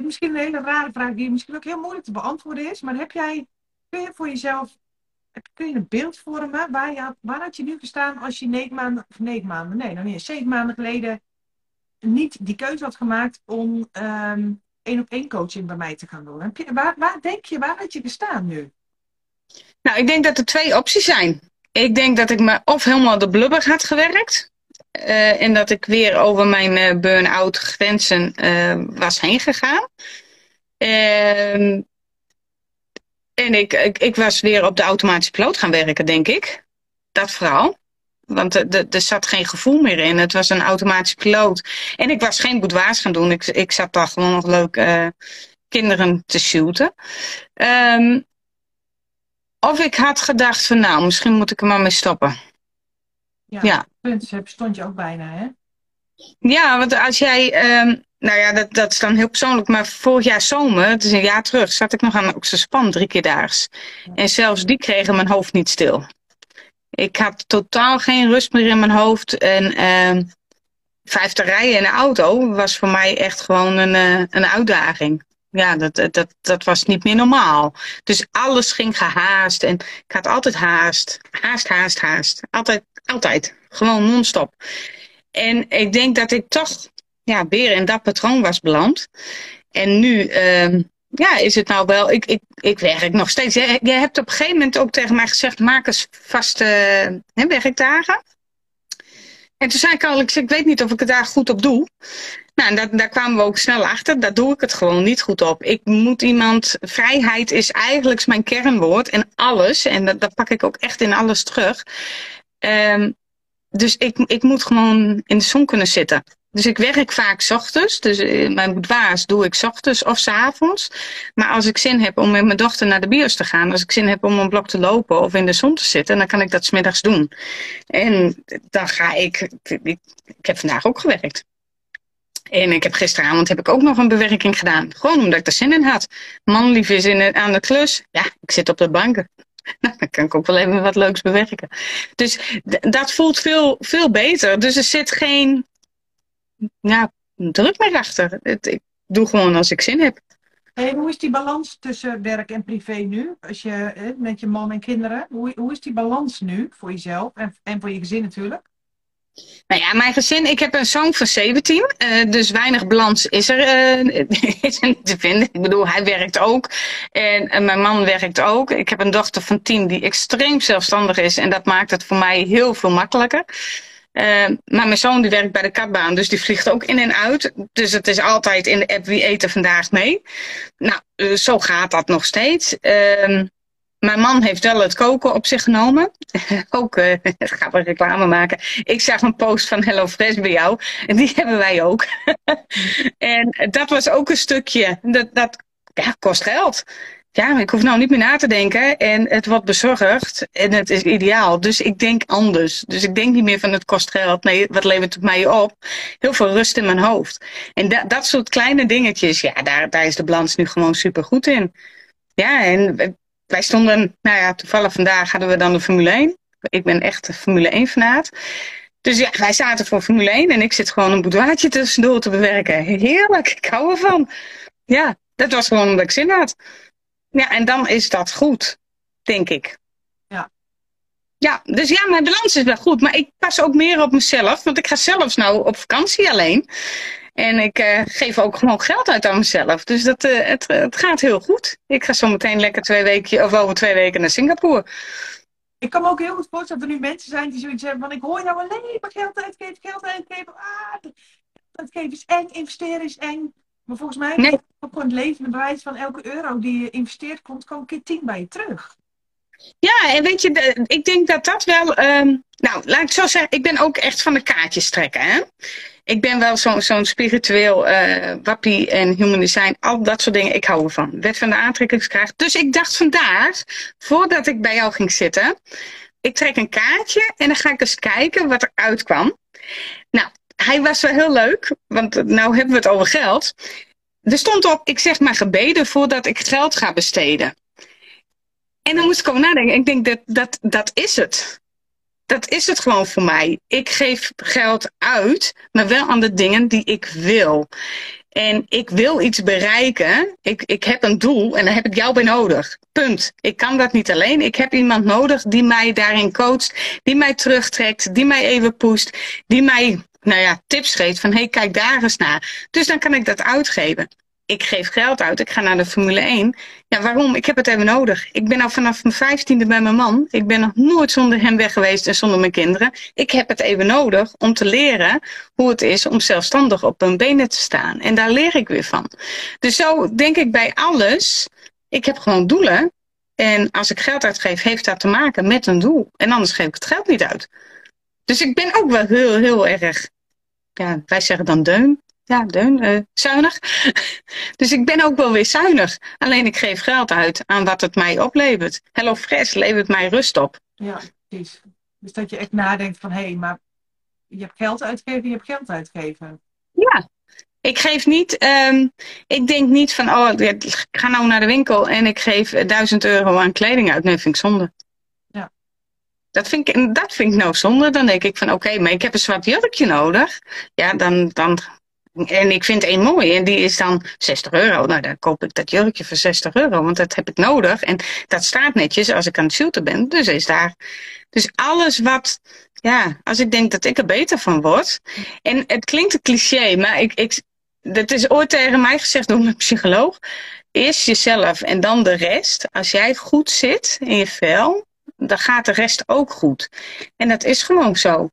Misschien een hele rare vraag die misschien ook heel moeilijk te beantwoorden is. Maar heb jij, kun je voor jezelf, kun je een beeld vormen? Waar, je, waar had je nu gestaan als je negen maanden, of negen maanden, nee, nog niet zeven maanden geleden niet die keuze had gemaakt om um, één op één coaching bij mij te gaan doen. Waar, waar denk je, waar had je gestaan nu? Nou, ik denk dat er twee opties zijn. Ik denk dat ik me of helemaal de blubber had gewerkt. Uh, en dat ik weer over mijn uh, burn-out grenzen uh, was heen gegaan. Ehm, en ik, ik, ik, was weer op de automatische piloot gaan werken, denk ik. Dat vooral. Want er zat geen gevoel meer in. Het was een automatische piloot. En ik was geen boudoirs gaan doen. Ik, ik zat daar gewoon nog leuk uh, kinderen te shooten. Um, of ik had gedacht van nou, misschien moet ik er maar mee stoppen. Ja, ja. punt stond je ook bijna, hè? Ja, want als jij, um, nou ja, dat, dat is dan heel persoonlijk, maar vorig jaar zomer, het is een jaar terug, zat ik nog aan Oxerspan drie keer daags. En zelfs die kregen mijn hoofd niet stil. Ik had totaal geen rust meer in mijn hoofd. En uh, vijf te rijden in de auto was voor mij echt gewoon een, uh, een uitdaging. Ja, dat, dat, dat was niet meer normaal. Dus alles ging gehaast. En ik had altijd haast. Haast, haast, haast. Altijd, altijd. Gewoon non-stop. En ik denk dat ik toch ja, weer in dat patroon was beland. En nu uh, ja, is het nou wel. Ik, ik, ik werk nog steeds. Je, hebt op een gegeven moment ook tegen mij gezegd: maak eens vaste hè, werkdagen. En toen zei ik al: ik, ik weet niet of ik het daar goed op doe. Nou, en dat, daar kwamen we ook snel achter. Daar doe ik het gewoon niet goed op. Ik moet iemand. Vrijheid is eigenlijk mijn kernwoord en alles. En dat, dat pak ik ook echt in alles terug. Um, dus ik, ik moet gewoon in de zon kunnen zitten. Dus ik werk vaak ochtends. Dus eh, mijn boudoirs doe ik ochtends of s avonds. Maar als ik zin heb om met mijn dochter naar de bios te gaan. Als ik zin heb om een blok te lopen of in de zon te zitten. Dan kan ik dat smiddags doen. En dan ga ik... Ik, heb vandaag ook gewerkt. En ik heb gisteravond heb ik ook nog een bewerking gedaan. Gewoon omdat ik er zin in had. Manlief is in, aan de klus. Ja, ik zit op de banken. Nou, dan kan ik ook wel even wat leuks bewerken. Dus dat voelt veel, veel beter. Dus er zit geen ja, druk meer achter. Het, ik doe gewoon als ik zin heb. Hey, hoe is die balans tussen werk en privé nu? Als je, met je man en kinderen. Hoe, hoe is die balans nu voor jezelf en, en voor je gezin natuurlijk? Nou ja, mijn gezin, ik heb een zoon van 17, uh, dus weinig balans is er, uh, is er niet te vinden. Ik bedoel, hij werkt ook en, en, mijn man werkt ook. Ik heb een dochter van 10 die extreem zelfstandig is en dat maakt het voor mij heel veel makkelijker. Uh, maar mijn zoon die werkt bij de katbaan, dus die vliegt ook in en uit. Dus het is altijd in de app wie eten vandaag mee. Nou, zo gaat dat nog steeds. Uh, mijn man heeft wel het koken op zich genomen. ook, uh, gaan we reclame maken. Ik zag een post van Hello Fresh bij jou. En die hebben wij ook. en dat was ook een stukje. Dat, dat kost geld. Ja, ik hoef nou niet meer na te denken. En het wordt bezorgd. En het is ideaal. Dus ik denk anders. Dus ik denk niet meer van het kost geld. Nee, wat levert het mij op? Heel veel rust in mijn hoofd. En dat, soort kleine dingetjes. Ja, daar, daar is de balans nu gewoon super goed in. Ja, en wij stonden, nou ja, toevallig vandaag hadden we dan de Formule 1. Ik ben echt de Formule 1 fanaat. Dus ja, wij zaten voor Formule 1 en ik zit gewoon een boudoirtje tussendoor te bewerken. Heerlijk, ik hou ervan. Ja, dat was gewoon omdat ik zin had. Ja, en dan is dat goed, denk ik. Ja. Ja, dus ja, mijn balans is wel goed. Maar ik pas ook meer op mezelf. Want ik ga zelfs nou op vakantie alleen. En ik uh, geef ook gewoon geld uit aan mezelf. Dus dat, uh, het, het gaat heel goed. Ik ga zo meteen lekker twee weken, of over twee weken naar Singapore. Ik kan me ook heel goed voorstellen dat er nu mensen zijn die zoiets hebben van ik hoor nou alleen maar geld uitgeven, geld uitgeven. Ah, uitgeven is eng, investeren is eng. Maar volgens mij nee. ook gewoon het leven bewijs van elke euro die je investeert, komt gewoon een keer tien bij je terug. Ja, en weet je, ik denk dat dat wel. Um, nou, laat ik zo zeggen, ik ben ook echt van de kaartjes trekken. Hè? ik ben wel zo'n zo'n spiritueel uh, wappie en human design, al dat soort dingen. Ik hou ervan. Wet van de aantrekkingskracht. Dus ik dacht vandaag, voordat ik bij jou ging zitten, ik trek een kaartje en dan ga ik eens kijken wat er uitkwam. Nou, hij was wel heel leuk, want nou hebben we het over geld. Er stond op, ik zeg maar gebeden voordat ik geld ga besteden. En dan moest ik over nadenken. Ik denk, dat, dat, dat is het dat is het gewoon voor mij. Ik geef geld uit, maar wel aan de dingen die ik wil. En ik wil iets bereiken. Ik, ik heb een doel en daar heb ik jou bij nodig. Punt. Ik kan dat niet alleen. Ik heb iemand nodig die mij daarin coacht, die mij terugtrekt, die mij even poest, die mij nou ja, tips geeft van hey, kijk daar eens naar. Dus dan kan ik dat uitgeven ik geef geld uit, ik ga naar de Formule 1. Ja, waarom? Ik heb het even nodig. Ik ben al vanaf mijn vijftiende bij mijn man. Ik ben nog nooit zonder hem weg geweest en zonder mijn kinderen. Ik heb het even nodig om te leren hoe het is om zelfstandig op mijn benen te staan. En daar leer ik weer van. Dus zo denk ik bij alles. Ik heb gewoon doelen. En als ik geld uitgeef, heeft dat te maken met een doel. En anders geef ik het geld niet uit. Dus ik ben ook wel heel, heel erg, ja, wij zeggen dan deun. Ja, deun, uh, zuinig. dus ik ben ook wel weer zuinig. Alleen ik geef geld uit aan wat het mij oplevert. Hello Fresh levert mij rust op. Ja, precies. Dus dat je echt nadenkt van, hé, hey, maar je hebt geld uitgeven, je hebt geld uitgeven. Ja, ik geef niet, um, ik denk niet van, oh, ik ga nou naar de winkel en ik geef duizend euro aan kleding uit. Nee, vind ik zonde. Dat vind ik, dat vind ik nou zonde. Dan denk ik van, oké, maar ik heb een zwart jurkje nodig. Ja, dan, dan, en ik vind één mooi en die is dan 60 euro. Nou, dan koop ik dat jurkje voor 60 euro, want dat heb ik nodig. En dat staat netjes als ik aan het shooten ben. Dus is daar. Dus alles wat, ja, als ik denk dat ik er beter van word. En het klinkt een cliché, maar ik, ik, dat is ooit tegen mij gezegd door mijn psycholoog. Eerst jezelf en dan de rest. Als jij goed zit in je vel, dan gaat de rest ook goed. En dat is gewoon zo.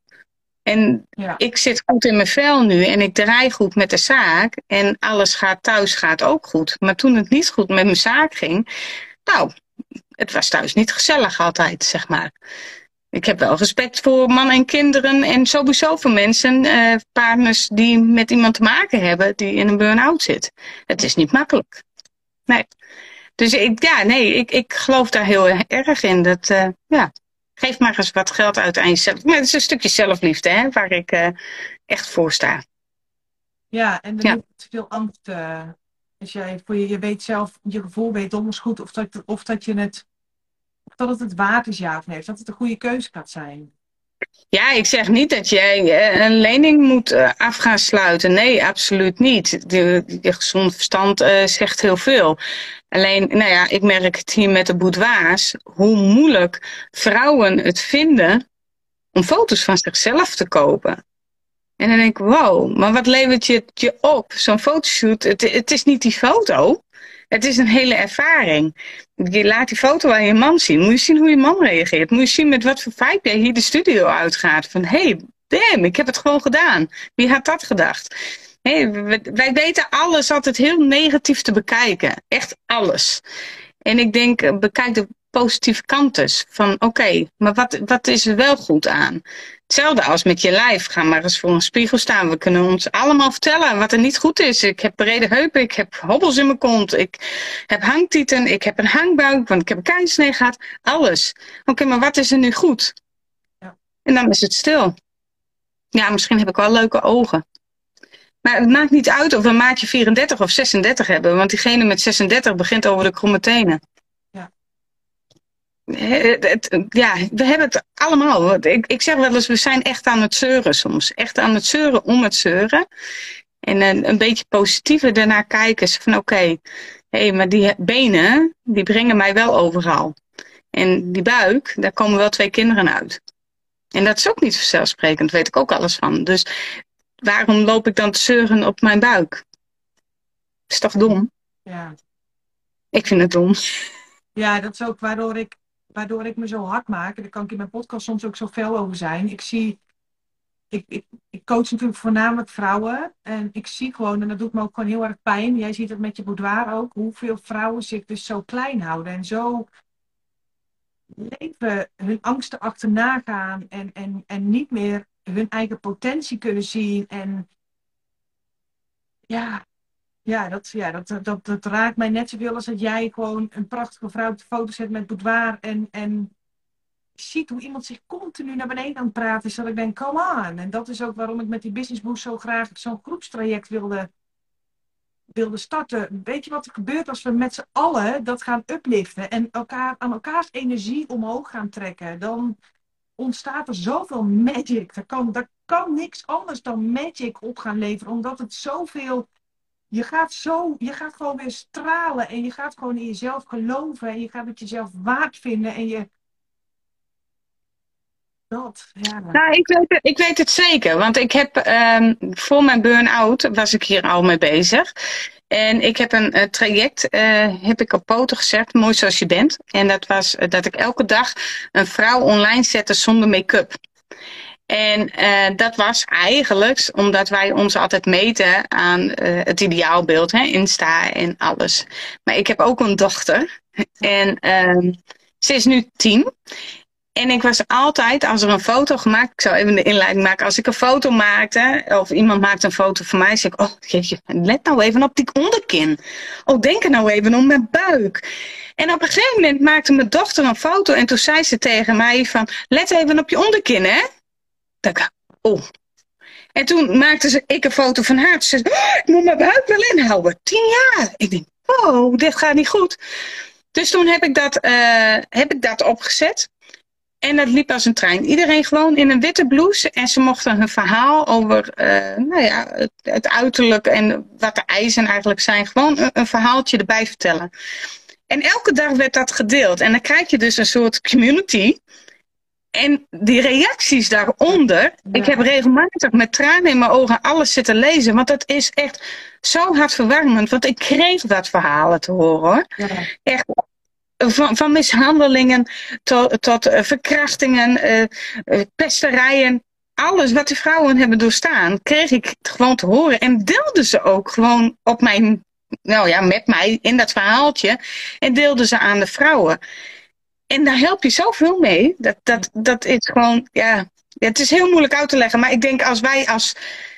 En ja. ik zit goed in mijn vel nu en ik draai goed met de zaak. En alles gaat thuis gaat ook goed. Maar toen het niet goed met mijn zaak ging, nou, het was thuis niet gezellig altijd, zeg maar. Ik heb wel respect voor mannen en kinderen en sowieso voor mensen, eh, partners die met iemand te maken hebben die in een burn-out zit. Het is niet makkelijk. Nee. Dus ik, ja, nee, ik, ik geloof daar heel erg in. Dat, uh, ja, geef maar eens wat geld uit aan jezelf. Maar het is een stukje zelfliefde, hè, waar ik uh, echt voor sta. Ja, en er ja. veel angst. Uh, als jij voor je, je weet zelf, je gevoel weet donders goed of dat, of dat je het dat het het waard is, ja of nee? Dat het een goede keuze gaat zijn? Ja, ik zeg niet dat jij eh, een lening moet eh, af gaan sluiten. Nee, absoluut niet. De, gezond verstand uh, zegt heel veel. Alleen, nou ja, ik merk het hier met de boudoirs, hoe moeilijk vrouwen het vinden om foto's van zichzelf te kopen. En dan denk ik, wow, maar wat levert je, je op? Zo'n fotoshoot, het, het is niet die foto. Het is een hele ervaring. Je laat die foto aan je man zien. Moet je zien hoe je man reageert. Moet je zien met wat voor vibe hier de studio uitgaat. Van hé, hey, damn, ik heb het gewoon gedaan. Wie had dat gedacht? Wij weten alles altijd heel negatief te bekijken. Echt alles. En ik denk, eh, bekijk de positieve kant dus. Van oké, maar wat, wat is er wel goed aan? Hetzelfde als met je lijf. Ga maar eens voor een spiegel staan. We kunnen ons allemaal vertellen wat er niet goed is. Ik heb brede heupen, ik heb hobbels in mijn kont, ik heb hangtieten, ik heb een hangbuik, want ik heb een keinsnee gehad. Alles. Oké, maar wat is er nu goed? Ja. En dan is het stil. Ja, misschien heb ik wel leuke ogen. Maar het maakt niet uit of we een maatje 34 of 36 hebben. Want diegene met 36 begint over de kromme tenen het, ja, we hebben het allemaal. Ik, ik zeg wel eens, we zijn echt aan het zeuren soms. Echt aan het zeuren om het zeuren. En een, een beetje positiever daarna kijken. Van oké, okay, hé, maar die benen, die brengen mij wel overal. En die buik, daar komen wel twee kinderen uit. En dat is ook niet vanzelfsprekend, weet ik ook alles van. Dus waarom loop ik dan te zeuren op mijn buik? Is toch dom? Ja. Ik vind het dom. Ja, dat is ook waardoor ik waardoor ik me zo hard maak. En daar kan ik in mijn podcast soms ook zo fel over zijn. Ik zie, ik, ik, ik coach natuurlijk voornamelijk vrouwen. En ik zie gewoon, en dat doet me ook gewoon heel erg pijn. Jij ziet het met je boudoir ook. Hoeveel vrouwen zich dus zo klein houden. En zo leven, hun angsten achterna gaan. En, en, en niet meer hun eigen potentie kunnen zien. En ja, ja, dat, ja dat, dat, dat raakt mij net zoveel als dat jij gewoon een prachtige vrouw op de foto zet met boudoir. En, en ziet hoe iemand zich continu naar beneden aan het praten is. Dat ik denk, come on. En dat is ook waarom ik met die Business Boost zo graag zo'n groepstraject wilde, wilde starten. Weet je wat er gebeurt als we met z'n allen dat gaan upliften. En elkaar, aan elkaars energie omhoog gaan trekken. Dan ontstaat er zoveel magic. Er kan, er kan niks anders dan magic op gaan leveren. Omdat het zoveel je gaat zo, je gaat gewoon weer stralen en je gaat gewoon in jezelf geloven en je gaat het jezelf waard vinden en je. Dat, ja. Nou, ik weet, het, ik weet het zeker, want ik heb um, voor mijn burn-out was ik hier al mee bezig. En ik heb een uh, traject, uh, heb ik op poten gezet, mooi zoals je bent. En dat was uh, dat ik elke dag een vrouw online zette zonder make-up. En uh, dat was eigenlijk omdat wij ons altijd meten aan uh, het ideaalbeeld, hè, Insta en alles. Maar ik heb ook een dochter en uh, ze is nu tien. En ik was altijd, als er een foto gemaakt, ik zou even de inleiding maken. Als ik een foto maakte, of iemand maakte een foto van mij, zeg ik, oh, jeetje, let nou even op die onderkin. Oh, denk er nou even om mijn buik. En op een gegeven moment maakte mijn dochter een foto en toen zei ze tegen mij van, let even op je onderkin, hè? Oh. En toen maakte ze, ik een foto van haar. Ze zei, oh, ik moet mijn buik wel inhouden. Tien jaar. Ik denk, oh, dit gaat niet goed. Dus toen heb ik dat, uh, heb ik dat opgezet. En dat liep als een trein. Iedereen gewoon in een witte blouse. En ze mochten hun verhaal over uh, nou ja, het, het, uiterlijk en wat de eisen eigenlijk zijn. Gewoon een, een, verhaaltje erbij vertellen. En elke dag werd dat gedeeld. En dan krijg je dus een soort community. En die reacties daaronder. Ik heb regelmatig met tranen in mijn ogen alles zitten lezen. Want dat is echt zo hartverwarmend. Want ik kreeg dat verhalen te horen. Ja. Echt van, van mishandelingen tot, tot uh, verkrachtingen, uh, uh, pesterijen. Alles wat de vrouwen hebben doorstaan, kreeg ik gewoon te horen. En deelden ze ook gewoon op mijn, nou ja, met mij in dat verhaaltje. En deelden ze aan de vrouwen. En daar help je zoveel mee. Dat, dat, dat is gewoon, ja, het is heel moeilijk uit te leggen. Maar ik denk als wij als,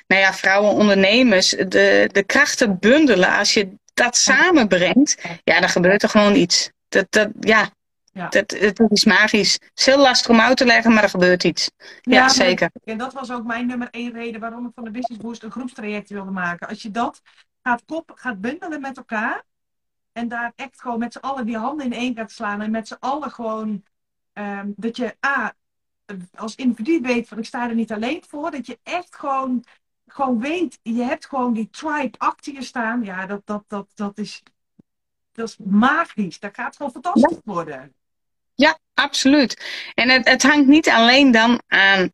nou ja, vrouwen ondernemers de, de krachten bundelen. Als je dat samenbrengt, ja, dan gebeurt er gewoon iets dat, dat, ja, ja. Dat, dat is magisch. Het is heel lastig om uit te leggen, maar er gebeurt iets. Ja, ja zeker. En dat was ook mijn nummer één reden waarom ik van de Business Boost een groepstraject wilde maken. Als je dat gaat, kop, gaat bundelen met elkaar en daar echt gewoon met z'n allen die handen in één gaat slaan en met z'n allen gewoon um, dat je A, als individu weet van ik sta er niet alleen voor, dat je echt gewoon, gewoon weet, je hebt gewoon die tribe achter je staan. Ja, dat, dat, dat, dat is dat is magisch. Dat gaat gewoon fantastisch worden. Ja, absoluut. En het, het hangt niet alleen dan aan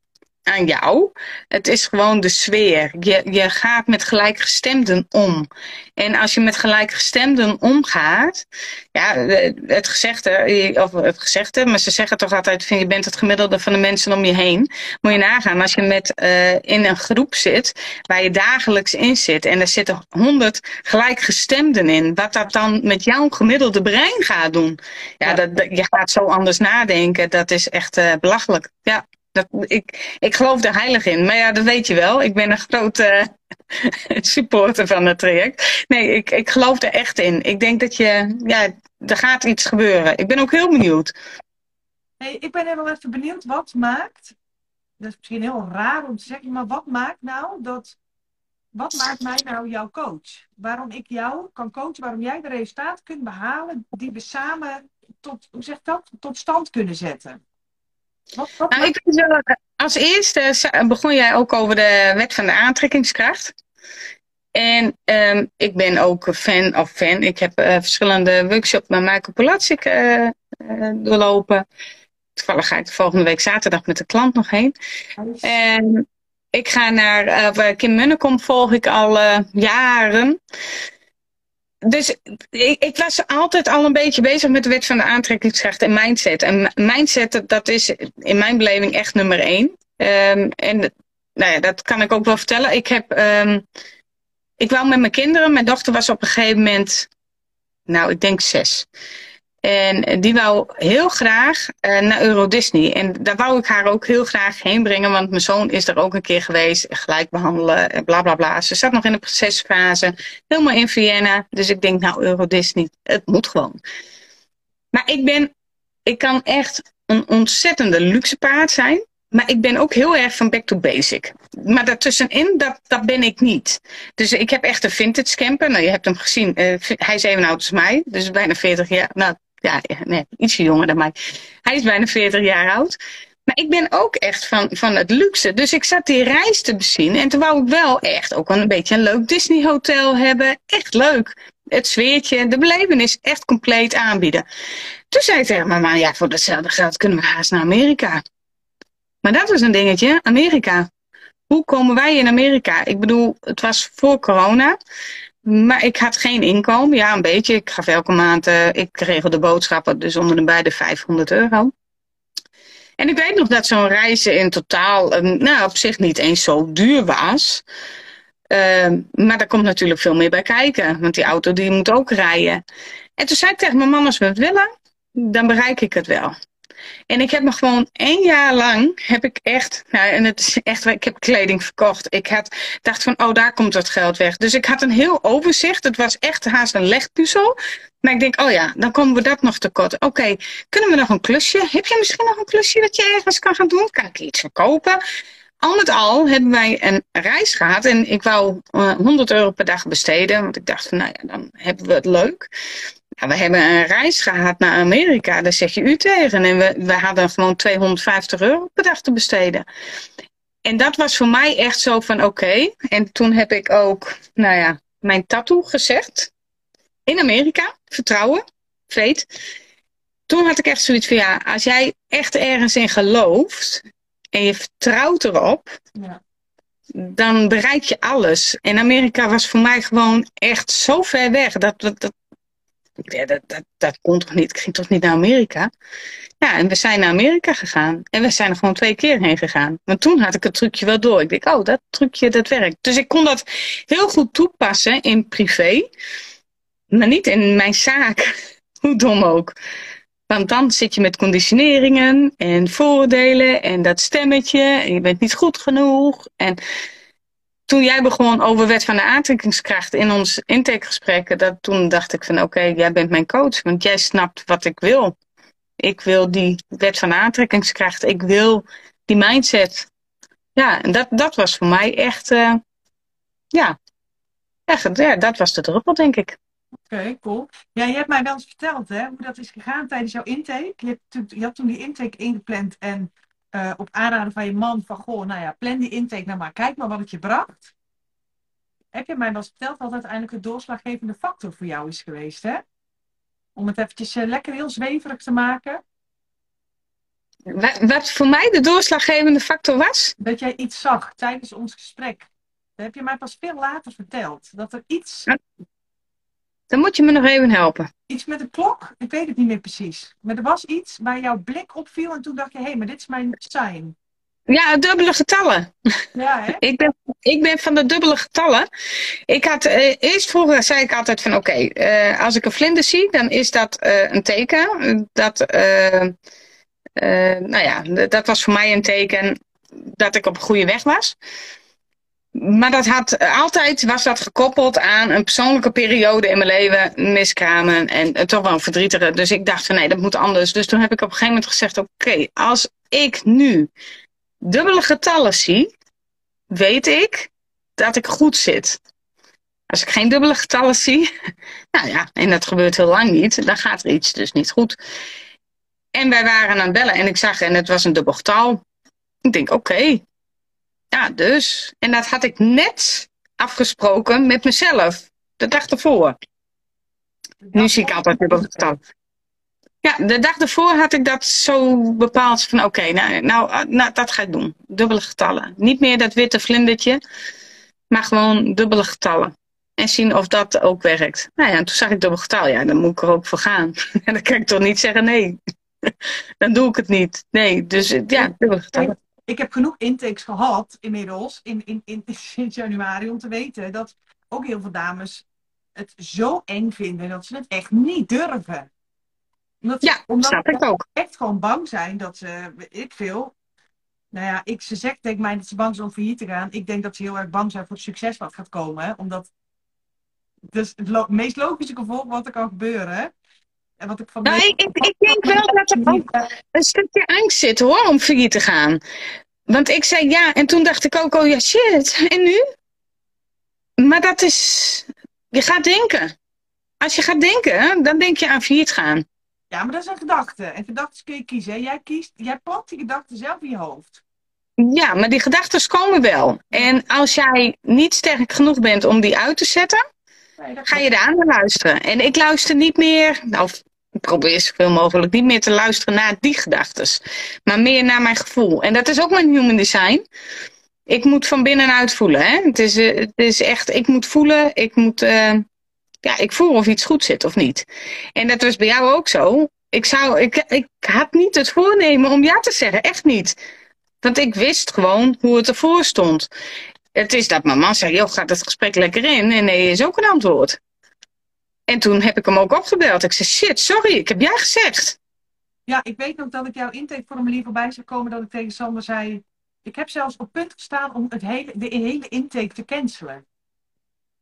aan jou. Het is gewoon de sfeer. Je, je gaat met gelijkgestemden om. En als je met gelijkgestemden omgaat, ja, het gezegde, of het gezegde, maar ze zeggen toch altijd: van, je bent het gemiddelde van de mensen om je heen. Moet je nagaan, als je met, uh, in een groep zit waar je dagelijks in zit en er zitten honderd gelijkgestemden in, wat dat dan met jouw gemiddelde brein gaat doen. Ja, Dat, je gaat zo anders nadenken. Dat is echt uh, belachelijk. Ja. Dat, ik, ik geloof er heilig in. Maar ja, dat weet je wel. Ik ben een grote supporter van het traject. Nee, ik, ik geloof er echt in. Ik denk dat je, ja, er gaat iets gebeuren. Ik ben ook heel benieuwd. Ik ben helemaal even benieuwd. Wat maakt, dat is misschien heel raar om te zeggen, maar wat maakt nou dat, wat maakt mij nou jouw coach? Waarom ik jou kan coachen, waarom jij de resultaten kunt behalen die we samen tot, hoe zeg dat, tot stand kunnen zetten? Nou, ik als eerste begon jij ook over de wet van de aantrekkingskracht. En um, ik ben ook fan of fan. Ik heb uh, verschillende workshops met Michael Polatsik uh, uh, doorlopen. Toevallig ga ik de volgende week zaterdag met de klant nog heen. En ik ga naar Kim Munnekom volg ik al jaren dus ik, ik, was altijd al een beetje bezig met de wet van de aantrekkingskracht en mindset. En mindset, dat is in mijn beleving echt nummer één. Um, en nou ja, dat kan ik ook wel vertellen. Ik heb, um, ik wou met mijn kinderen, mijn dochter was op een gegeven moment, nou ik denk zes. En die wou heel graag uh, naar Euro Disney. En daar wou ik haar ook heel graag heen brengen, want mijn zoon is er ook een keer geweest. Gelijk behandelen, en bla bla bla. Ze zat nog in de procesfase, helemaal in Vienna. Dus ik denk, nou, Euro Disney, het moet gewoon. Maar ik ben, ik kan echt een ontzettende luxe paard zijn. Maar ik ben ook heel erg van back to basic. Maar daartussenin, dat, dat ben ik niet. Dus ik heb echt een vintage camper. Nou, je hebt hem gezien. Uh, hij is even oud als mij. Dus bijna 40 jaar. Nou, ja, nee, ietsje jonger dan mij. Hij is bijna 40 jaar oud. Maar ik ben ook echt van, van het luxe. Dus ik zat die reis te bezien. En toen wou ik wel echt ook een beetje een leuk Disney hotel hebben. Echt leuk. Het sfeertje, de belevenis echt compleet aanbieden. Toen zei ik tegen mijn man, ja, voor datzelfde geld kunnen we haast naar Amerika. Maar dat was een dingetje, Amerika. Hoe komen wij in Amerika? Ik bedoel, het was voor corona. Maar ik had geen inkomen. Ja, een beetje. Ik gaf elke maand, uh, ik regel de boodschappen, dus onder de bij de 500 euro. En ik weet nog dat zo'n reis in totaal, uh, nou, op zich niet eens zo duur was. Uh, maar daar komt natuurlijk veel meer bij kijken. Want die auto die moet ook rijden. En toen zei ik tegen mijn man, als we het willen, dan bereik ik het wel. En ik heb me gewoon één jaar lang, heb ik echt, nou, en het is echt, ik heb kleding verkocht. Ik had, dacht van, oh, daar komt dat geld weg. Dus ik had een heel overzicht. Het was echt haast een legpuzzel. Maar ik denk, oh ja, dan komen we dat nog tekort. Oké, kunnen we nog een klusje? Heb je misschien nog een klusje dat je ergens kan gaan doen? Kan ik iets verkopen? Al met al hebben wij een reis gehad en ik wou uh, eh, 100 euro per dag besteden, want ik dacht van nou ja, dan hebben we het leuk. We hebben een reis gehad naar Amerika, daar zeg je u tegen. En we, we hadden gewoon 250 euro per dag te besteden. En dat was voor mij echt zo van oké. En toen heb ik ook, nou ja, mijn tattoo gezegd. In Amerika, vertrouwen, faith. Toen had ik echt zoiets van ja, als jij echt ergens in gelooft en je vertrouwt erop, ja. dan bereik je alles. En Amerika was voor mij gewoon echt zo ver weg. Dat, dat, dat, ja, dat, dat, kon toch niet? Ik ging toch niet naar Amerika? Ja, en we zijn naar Amerika gegaan. En we zijn er gewoon twee keer heen gegaan. Want toen had ik het trucje wel door. Ik denk, oh, dat trucje, dat werkt. Dus ik kon dat heel goed toepassen in privé. Maar niet in mijn zaak. Hoe dom ook. Want dan zit je met conditioneringen en voordelen en dat stemmetje. En je bent niet goed genoeg. En toen jij begon over wet van de aantrekkingskracht in ons intakegesprekken, dat toen dacht ik van oké, jij bent mijn coach, want jij snapt wat ik wil. Ik wil die wet van de aantrekkingskracht, ik wil die mindset. Ja, en dat, dat was voor mij echt, uh, ja, echt, ja, dat was de druppel, denk ik. Oké, cool. Ja, je hebt mij wel eens verteld hè, hoe dat is gegaan tijdens jouw intake. Je, hebt, je had toen die intake ingepland en uh, op aanraden van je man van, goh, nou ja, plan die intake nou maar, kijk maar wat het je bracht. Heb je mij wel eens verteld wat uiteindelijk de doorslaggevende factor voor jou is geweest, hè? Om het eventjes uh, lekker heel zweverig te maken. Wat, wat voor mij de doorslaggevende factor was? Dat jij iets zag tijdens ons gesprek. Dat heb je mij pas veel later verteld. Dat er iets dan moet je me nog even helpen. Iets met een klok? Ik weet het niet meer precies. Maar er was iets waar jouw blik op viel en toen dacht je, hé, hey, maar dit is mijn sign. Ja, dubbele getallen. Ja, hè? ik, ben, ik ben van de dubbele getallen. Ik had, uh, eerst vroeger zei ik altijd van oké, uh, als ik een vlinder zie, dan is dat uh, een teken. Dat, nou ja, dat was voor mij een teken dat ik op een goede weg was. Maar dat had altijd was dat gekoppeld aan een persoonlijke periode in mijn leven, miskramen en, en toch wel verdrietigen. Dus ik dacht van nee, dat moet anders. Dus toen heb ik op een gegeven moment gezegd: oké, als ik nu dubbele getallen zie, weet ik dat ik goed zit. Als ik geen dubbele getallen zie, nou ja, en dat gebeurt heel lang niet, dan gaat er iets dus niet goed. En wij waren aan het bellen en ik zag, en het was een dubbel getal. Ik denk, oké, ja, dus. En dat had ik net afgesproken met mezelf. De dag ervoor. Nu zie ik altijd weer getal. Ja, de dag ervoor had ik dat zo bepaald van oké, nou, nou, nou, dat ga ik doen. Dubbele getallen. Niet meer dat witte vlindertje, maar gewoon dubbele getallen. En zien of dat ook werkt. Nou ja, toen zag ik dubbel getal. Ja, dan moet ik er ook voor gaan. En dan kan ik toch niet zeggen nee. dan doe ik het niet. Nee, dus ja, dubbele getallen ik heb genoeg intakes gehad inmiddels in, in, in, sinds januari om te weten dat ook heel veel dames het zo eng vinden dat ze het echt niet durven. Omdat, ja, omdat snap ik ook. echt gewoon bang zijn dat ze, ik veel, nou ja, ik, ze zegt denk mij dat ze bang zijn om failliet te gaan. Ik denk dat ze heel erg bang zijn voor het succes wat gaat komen. Omdat, dus het meest logische gevolg wat er kan gebeuren. En wat ik van nou, ik, ik, ik, denk wel dat er ook een stukje angst zit hoor, om failliet te gaan. Want ik zei ja, en toen dacht ik ook, oh ja, shit, en nu? Maar dat is, je gaat denken. Als je gaat denken, dan denk je aan failliet gaan. Ja, maar dat is een gedachte. En gedachten kun je kiezen. Jij kiest, jij plant die gedachten zelf in je hoofd. Ja, maar die gedachten komen wel. En als jij niet sterk genoeg bent om die uit te zetten, ga je naar luisteren. En ik luister niet meer, of ik probeer zoveel mogelijk niet meer te luisteren naar die gedachten, maar meer naar mijn gevoel. En dat is ook mijn human design. Ik moet van binnenuit voelen. Hè? Het, is, uh, het is echt, ik moet voelen, ik moet, uh, ja, ik voel of iets goed zit of niet. En dat was bij jou ook zo. Ik, zou, ik, ik had niet het voornemen om ja te zeggen, echt niet. Want ik wist gewoon hoe het ervoor stond. Het is dat mijn man zei, joh, gaat het gesprek lekker in? En nee is ook een antwoord. En toen heb ik hem ook opgebeld. Ik zei, shit, sorry, ik heb jij gezegd. Ja, ik weet nog dat ik jouw intakeformulier voorbij zag komen dat ik tegen Sander zei. Ik heb zelfs op punt gestaan om het hele, de hele intake te cancelen.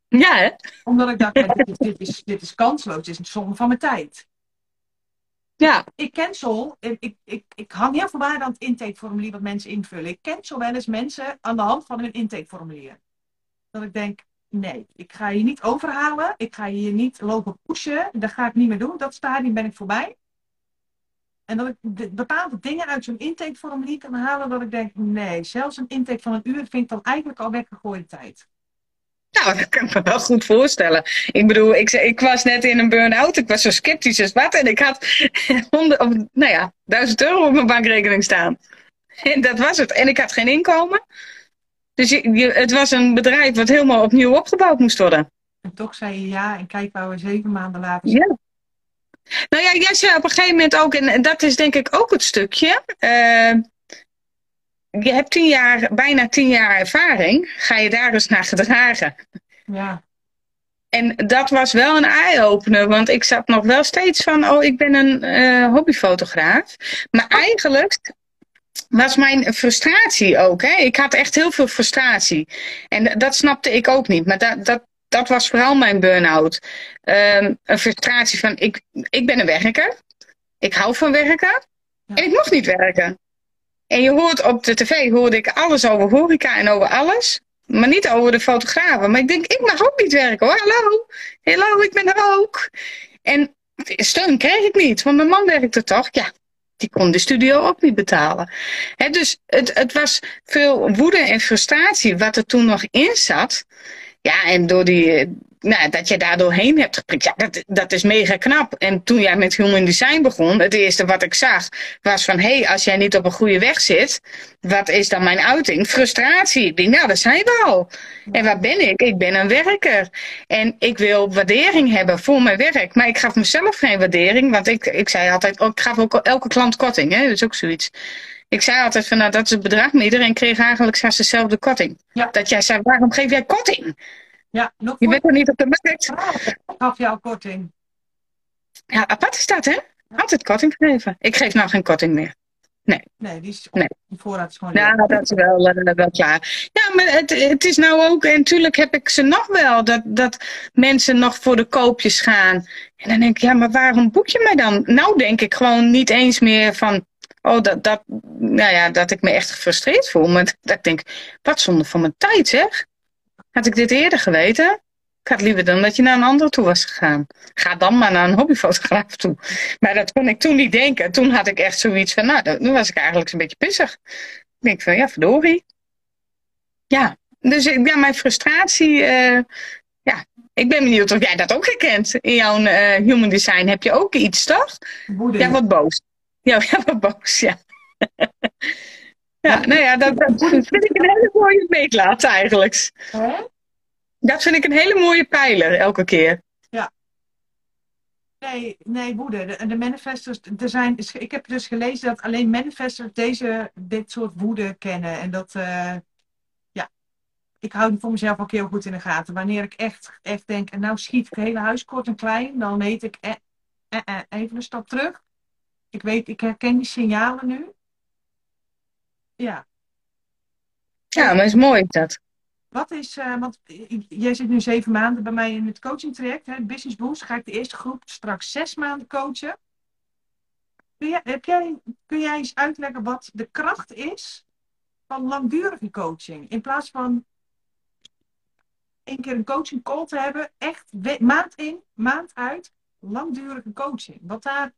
Ja, hè? Omdat ik dacht, ja, dit, is, dit, is, dit is kansloos, dit is een zonde van mijn tijd. Ja. Ik cancel, ik, ik, ik hang heel veel waarde aan het intakeformulier wat mensen invullen. Ik cancel wel eens mensen aan de hand van hun intakeformulier. Dat ik denk, nee, ik ga je niet overhalen, ik ga je niet lopen pushen, dat ga ik niet meer doen. Dat stadium ben ik voorbij. En dat ik bepaalde dingen uit zo'n intakeformulier kan halen, dat ik denk, nee, zelfs een intake van een uur vind ik dan eigenlijk al weggegooide tijd. Nou, dat kan ik me wel goed voorstellen. Ik bedoel, ik, ik was net in een burn-out. Ik was zo sceptisch als wat. En ik had honderd, of, nou ja, duizend euro op mijn bankrekening staan. En dat was het. En ik had geen inkomen. Dus je, het was een bedrijf wat helemaal opnieuw opgebouwd moest worden. En toch zei je ja en kijk waar we zeven maanden later Ja. Nou ja, jij zei op een gegeven moment ook, en dat is denk ik ook het stukje. Uh, je hebt tien jaar, bijna tien jaar ervaring. Ga je daar dus naar gedragen? Ja. En dat was wel een eye-opener, want ik zat nog wel steeds van, oh, ik ben een uh, hobbyfotograaf. Maar eigenlijk was mijn frustratie ook. Hè? Ik had echt heel veel frustratie. En dat snapte ik ook niet. Maar dat, dat, dat was vooral mijn burn-out. Um, een frustratie van, ik, ik ben een werker. Ik hou van werken. Ja. En ik mocht niet werken. En je hoort op de tv hoorde ik alles over horeca en over alles. Maar niet over de fotografen. Maar ik denk, ik mag ook niet werken hoor. Hallo, hallo, ik ben er ook. En steun kreeg ik niet, want mijn man werkte toch. Ja, die kon de studio ook niet betalen. Dus het, het was veel woede en frustratie wat er toen nog in zat. Ja, en door die, nou, dat je daar doorheen hebt geprikt, ja, dat, dat is mega knap. En toen jij met Human Design begon, het eerste wat ik zag was van, hé, hey, als jij niet op een goede weg zit, wat is dan mijn uiting? Frustratie. Ik denk, nou, dat zijn we al. En waar ben ik? Ik ben een werker. En ik wil waardering hebben voor mijn werk. Maar ik gaf mezelf geen waardering, want ik, ik zei altijd, oh, ik gaf ook elke klant korting, hè, dat is ook zoiets. Ik zei altijd van, nou, dat is het bedrag, maar iedereen kreeg eigenlijk zelfs dezelfde korting. Ja. Dat jij zei, waarom geef jij korting? Ja, nog je bent er niet op de markt. Ik gaf jou korting. Ja, apart is dat, hè? Altijd korting geven. Ik geef nou geen korting meer. Nee. Nee, die is nee. voorraad is gewoon. Ja, dat is wel, uh, wel klaar. Ja, maar het, het is nou ook, en natuurlijk heb ik ze nog wel, dat, dat mensen nog voor de koopjes gaan. En dan denk ik, ja, maar waarom boek je mij dan? Nou, denk ik gewoon niet eens meer van, oh, dat, dat, nou ja, dat ik me echt gefrustreerd voel. Maar dat ik denk, wat zonde van mijn tijd, zeg. Had ik dit eerder geweten? Ik had liever dan dat je naar een ander toe was gegaan. Ga dan maar naar een hobbyfotograaf toe. Maar dat kon ik toen niet denken. Toen had ik echt zoiets van, nou, toen was ik eigenlijk een beetje pissig. Ik denk van, ja, verdorie. Ja, dus ja, mijn frustratie, uh, ja, ik ben benieuwd of jij dat ook herkent. In jouw uh, human design heb je ook iets, toch? Ja, wat boos. Ja, ja wat boos, ja. Ja, nou ja, dat, dat vind ik een hele mooie meetlaat eigenlijk. Hè? Dat vind ik een hele mooie pijler elke keer. Ja. Nee, nee woede. De, de manifestors, er zijn, ik heb dus gelezen dat alleen manifestors deze, dit soort woede kennen. En dat, uh, ja, ik hou het voor mezelf ook heel goed in de gaten. Wanneer ik echt, echt denk, en nou schiet het hele huis kort en klein, dan weet ik, eh, eh, eh, even een stap terug. Ik weet, ik herken die signalen nu. Ja. Ja, maar is mooi dat. Wat is, uh, want jij zit nu zeven maanden bij mij in het coaching traject, hè, Business Boost. Ga ik de eerste groep straks zes maanden coachen. Kun jij, heb jij, kun jij eens uitleggen wat de kracht is van langdurige coaching? In plaats van één keer een coaching call te hebben, echt maand in, maand uit, langdurige coaching. Wat daar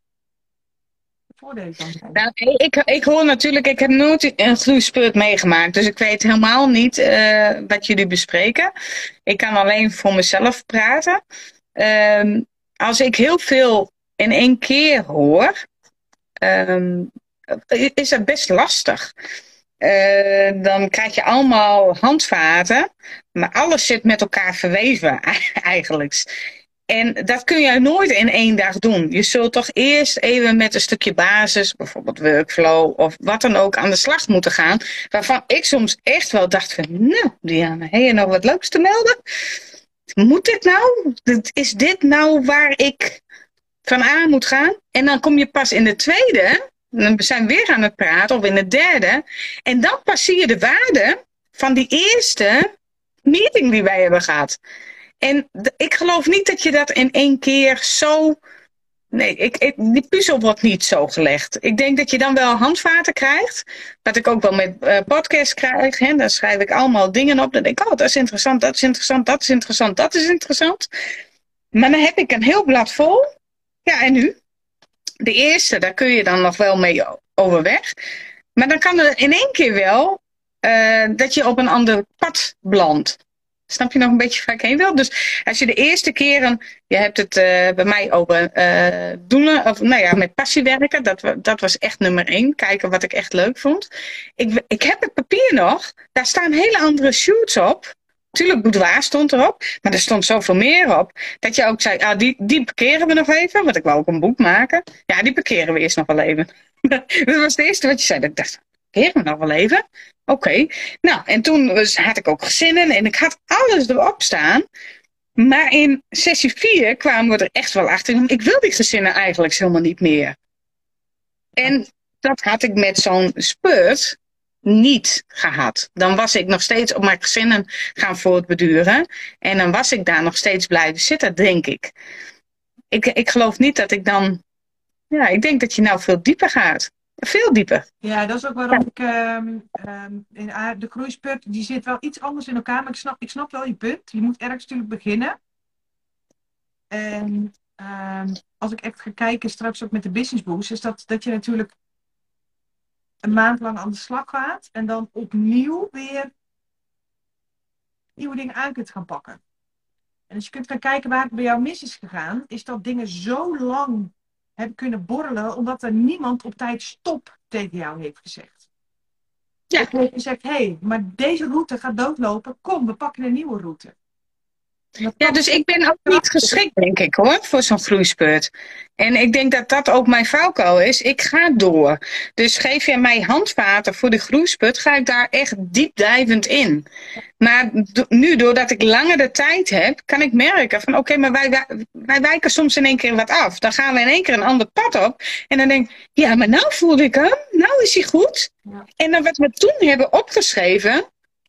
voordelen kan zijn? Nou, ik, ik hoor natuurlijk, ik heb nooit een groeispurt meegemaakt. Dus ik weet helemaal niet uh, wat jullie bespreken. Ik kan alleen voor mezelf praten. Um, als ik heel veel in één keer hoor, um, is dat best lastig. Uh, dan krijg je allemaal handvaten, maar alles zit met elkaar verweven eigenlijk. En dat kun je nooit in één dag doen. Je zult toch eerst even met een stukje basis, bijvoorbeeld workflow of wat dan ook, aan de slag moeten gaan. Waarvan ik soms echt wel dacht van, nou Diana, heb je nog wat leuks te melden? Moet dit nou? Is dit nou waar ik van A moet gaan. En dan kom je pas in de tweede, dan zijn we weer aan het praten, of in de derde. En dan pas zie je de waarde van die eerste meeting die wij hebben gehad. En ik geloof niet dat je dat in één keer zo. Nee, ik, die puzzel wordt niet zo gelegd. Ik denk dat je dan wel handvaten krijgt. Wat ik ook wel met uh, podcasts krijg. Hè, dan schrijf ik allemaal dingen op. Dan denk ik, oh, dat is interessant, dat is interessant, dat is interessant, dat is interessant. Maar dan heb ik een heel blad vol. Ja, en nu? De eerste, daar kun je dan nog wel mee overweg. Maar dan kan er in één keer wel uh, dat je op een ander pad belandt. Snap je nog een beetje waar ik heen wil? Dus als je de eerste keren, je hebt het uh, bij mij over uh, doen, of nou ja, met passie werken, dat, dat was echt nummer één. Kijken wat ik echt leuk vond. Ik, ik heb het papier nog, daar staan hele andere shoots op. Tuurlijk, boudoir stond erop, maar er stond zoveel meer op. Dat je ook zei, ah, die, die parkeren we nog even, want ik wou ook een boek maken. Ja, die parkeren we eerst nog wel even. dat was het eerste wat je zei. Dat ik dacht, parkeren we nog wel even? Oké. Nou, en toen was, had ik ook gezinnen en ik had alles erop staan. Maar in sessie 4 kwamen we er echt wel achter. Ik wil die gezinnen eigenlijk helemaal niet meer. En dat had ik met zo'n spurt niet gehad. Dan was ik nog steeds op mijn gezinnen gaan voortbeduren. En dan was ik daar nog steeds blijven zitten, denk ik. Ik, ik geloof niet dat ik dan. Ja, ik denk dat je nou veel dieper gaat. Veel dieper. Ja, dat is ook waarom ik um, in, de groeispurt, die zit wel iets anders in elkaar, maar ik snap, ik snap wel je punt. Je moet ergens natuurlijk beginnen. En um, als ik echt ga kijken, straks ook met de business boost, is dat, dat je natuurlijk een maand lang aan de slag gaat en dan opnieuw weer nieuwe dingen aan kunt gaan pakken. En als je kunt gaan kijken waar het bij jou mis is gegaan, is dat dingen zo lang hebben kunnen borrelen, omdat er niemand op tijd stop tegen jou heeft gezegd. Ja. Of heeft gezegd, hé, hey, maar deze route gaat doodlopen, kom, we pakken een nieuwe route. Ja, dus ik ben ook niet geschikt, denk ik hoor, voor zo'n groeispurt. En ik denk dat dat ook mijn valkuil is. Ik ga door. Dus geef je mij handvaten voor de groeispurt, ga ik daar echt diepdijvend in. Maar nu, doordat ik langer de tijd heb, kan ik merken van oké, maar wij, wij wijken soms in één keer wat af. Dan gaan we in één keer een ander pad op. En dan denk ik, ja, maar nou voel ik hem. Nou is hij goed. En dan wat we toen hebben opgeschreven,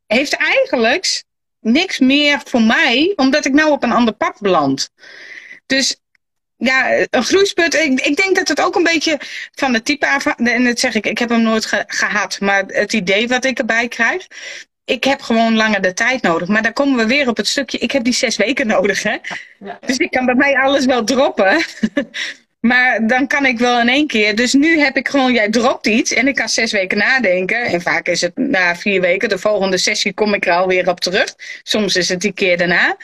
heeft eigenlijk niks meer voor mij, omdat ik nou op een ander pad beland. Dus ja, een groeisput. Ik, ik denk dat het ook een beetje van het type af. En dat zeg ik, ik heb hem nooit gehad. Maar het idee wat ik erbij krijg. Ik heb gewoon langer de tijd nodig. Maar dan komen we weer op het stukje. Ik heb die zes weken nodig. Hè? Ja, Dus ik kan bij mij alles wel droppen. Maar dan kan ik wel in één keer. Dus nu heb ik gewoon, jij dropt iets en ik kan zes weken nadenken. En vaak is het na vier weken, de volgende sessie kom ik er alweer op terug. Soms is het die keer daarna.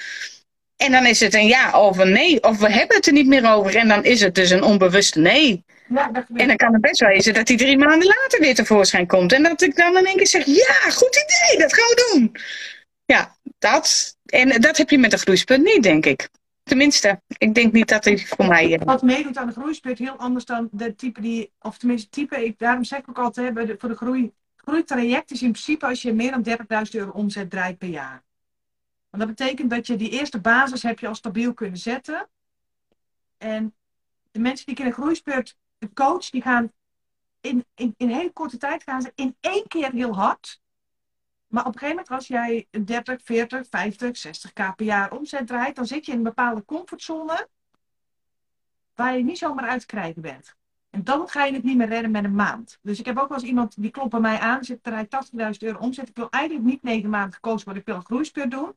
En dan is het een ja of een nee. Of we hebben het er niet meer over. En dan is het dus een onbewuste nee. Ja, en dan kan het best wel zijn dat die drie maanden later weer tevoorschijn komt. En dat ik dan in één keer zeg, ja, goed idee, dat gaan we doen. Ja, dat. En dat heb je met een groeispunt niet, denk ik. Tenminste, ik denk niet dat hij voor mij. Wat meedoet aan de groeispurt heel anders dan de type die, of tenminste type, ik, daarom zeg ik ook altijd, voor de groei, groeitraject is in principe als je meer dan 30.000 euro omzet draait per jaar. Want dat betekent dat je die eerste basis heb je al stabiel kunnen zetten. En de mensen die ik in een groeispurt coach, die gaan in, in, in hele korte tijd gaan ze in één keer heel hard. Maar op een gegeven moment, als jij 30, 40, 50, 60 k per jaar omzet draait, dan zit je in een bepaalde comfortzone waar je niet zomaar uit te krijgen bent. En dan ga je het niet meer redden met een maand. Dus ik heb ook wel eens iemand die klopt bij mij aan, zit draait 80.000 euro omzet. Ik wil eigenlijk niet negen maanden gekozen worden, ik wil een groeispeur doen.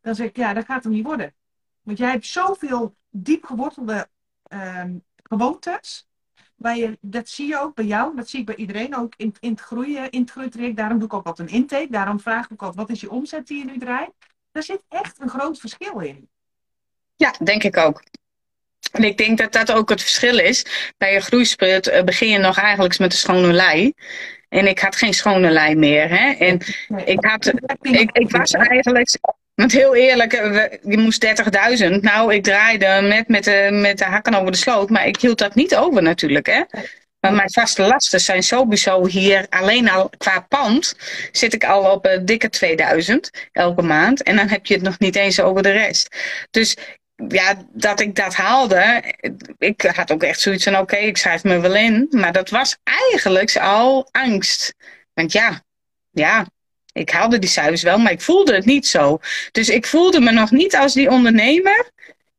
Dan zeg ik, ja, dat gaat hem niet worden. Want jij hebt zoveel diep gewortelde um, gewoontes Waar je, dat zie je ook bij jou, dat zie ik bij iedereen ook in, in het groeien, in het groeitraject. Daarom doe ik ook altijd een intake. Daarom vraag ik ook wat is je omzet die je nu draait. Daar zit echt een groot verschil in. Ja, denk ik ook. En ik denk dat dat ook het verschil is. Bij je groeispurt uh, begin je nog eigenlijk met een schone lei. En ik had geen schone lei meer. Hè? En ik, had, ik, ik was eigenlijk want heel eerlijk, eh, je moest 30.000. Nou, ik draaide met, met, de, met de hakken over de sloot, maar ik hield dat niet over natuurlijk. Hè? Maar mijn vaste lasten zijn sowieso hier, alleen al qua pand, zit ik al op een dikke 2000 elke maand. En dan heb je het nog niet eens over de rest. Dus ja, dat ik dat haalde, ik had ook echt zoiets van: oké, ik schrijf me wel in. Maar dat was eigenlijk al angst. Want ja, ja, ik haalde die cijfers wel, maar ik voelde het niet zo. Dus ik voelde me nog niet als die ondernemer.